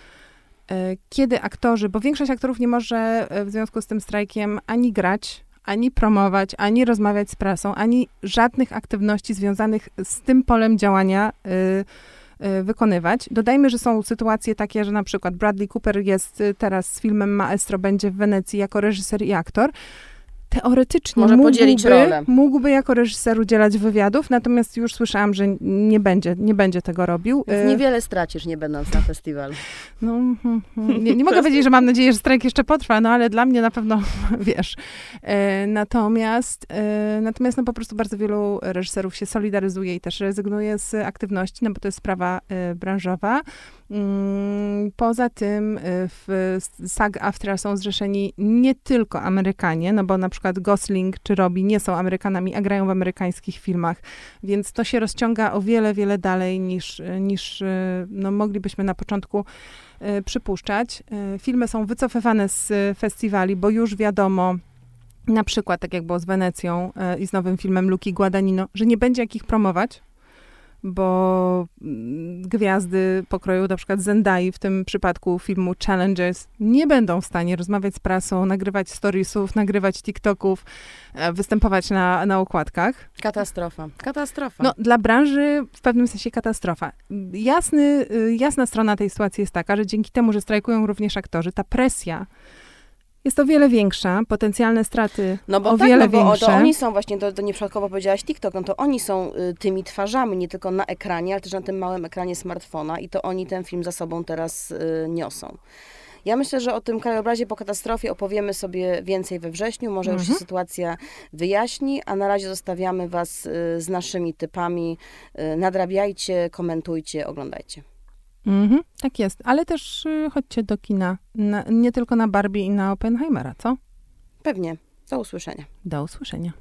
kiedy aktorzy, bo większość aktorów nie może w związku z tym strajkiem ani grać, ani promować, ani rozmawiać z prasą, ani żadnych aktywności związanych z tym polem działania Y, wykonywać. Dodajmy, że są sytuacje takie, że na przykład Bradley Cooper jest y, teraz z filmem Maestro, będzie w Wenecji jako reżyser i aktor teoretycznie Może mógłby, podzielić rolę. mógłby jako reżyser udzielać wywiadów, natomiast już słyszałam, że nie będzie, nie będzie tego robił. Więc niewiele stracisz, nie będąc na festiwalu. No, hmm, hmm. nie, nie mogę powiedzieć, że mam nadzieję, że strajk jeszcze potrwa, no ale dla mnie na pewno, wiesz. E, natomiast, e, natomiast no po prostu bardzo wielu reżyserów się solidaryzuje i też rezygnuje z aktywności, no bo to jest sprawa branżowa. Mm, poza tym w SAG-AFTRA są zrzeszeni nie tylko Amerykanie, no bo na przykład Gosling czy Robbie nie są Amerykanami, a grają w amerykańskich filmach, więc to się rozciąga o wiele, wiele dalej niż, niż no, moglibyśmy na początku przypuszczać. Filmy są wycofywane z festiwali, bo już wiadomo, na przykład, tak jak było z Wenecją i z nowym filmem Luki Guadagnino, że nie będzie jak ich promować, bo mm, gwiazdy pokroju na przykład Zendai w tym przypadku filmu Challengers nie będą w stanie rozmawiać z prasą, nagrywać storiesów, nagrywać TikToków, e, występować na, na okładkach. Katastrofa. Katastrofa. No, dla branży w pewnym sensie katastrofa. Jasny, y, jasna strona tej sytuacji jest taka, że dzięki temu, że strajkują również aktorzy, ta presja jest o wiele większa, potencjalne straty no bo o tak, wiele no bo większe. To oni są właśnie, to, to nieprzypadkowo powiedziałaś TikTok, no to oni są y, tymi twarzami, nie tylko na ekranie, ale też na tym małym ekranie smartfona i to oni ten film za sobą teraz y, niosą. Ja myślę, że o tym krajobrazie po katastrofie opowiemy sobie więcej we wrześniu. Może już się Mhm. sytuacja wyjaśni, a na razie zostawiamy Was y, z naszymi typami. Y, Nadrabiajcie, komentujcie, oglądajcie. Mhm, tak jest, ale też y, chodźcie do kina, na, nie tylko na Barbie i na Oppenheimera, co? Pewnie. Do usłyszenia. Do usłyszenia.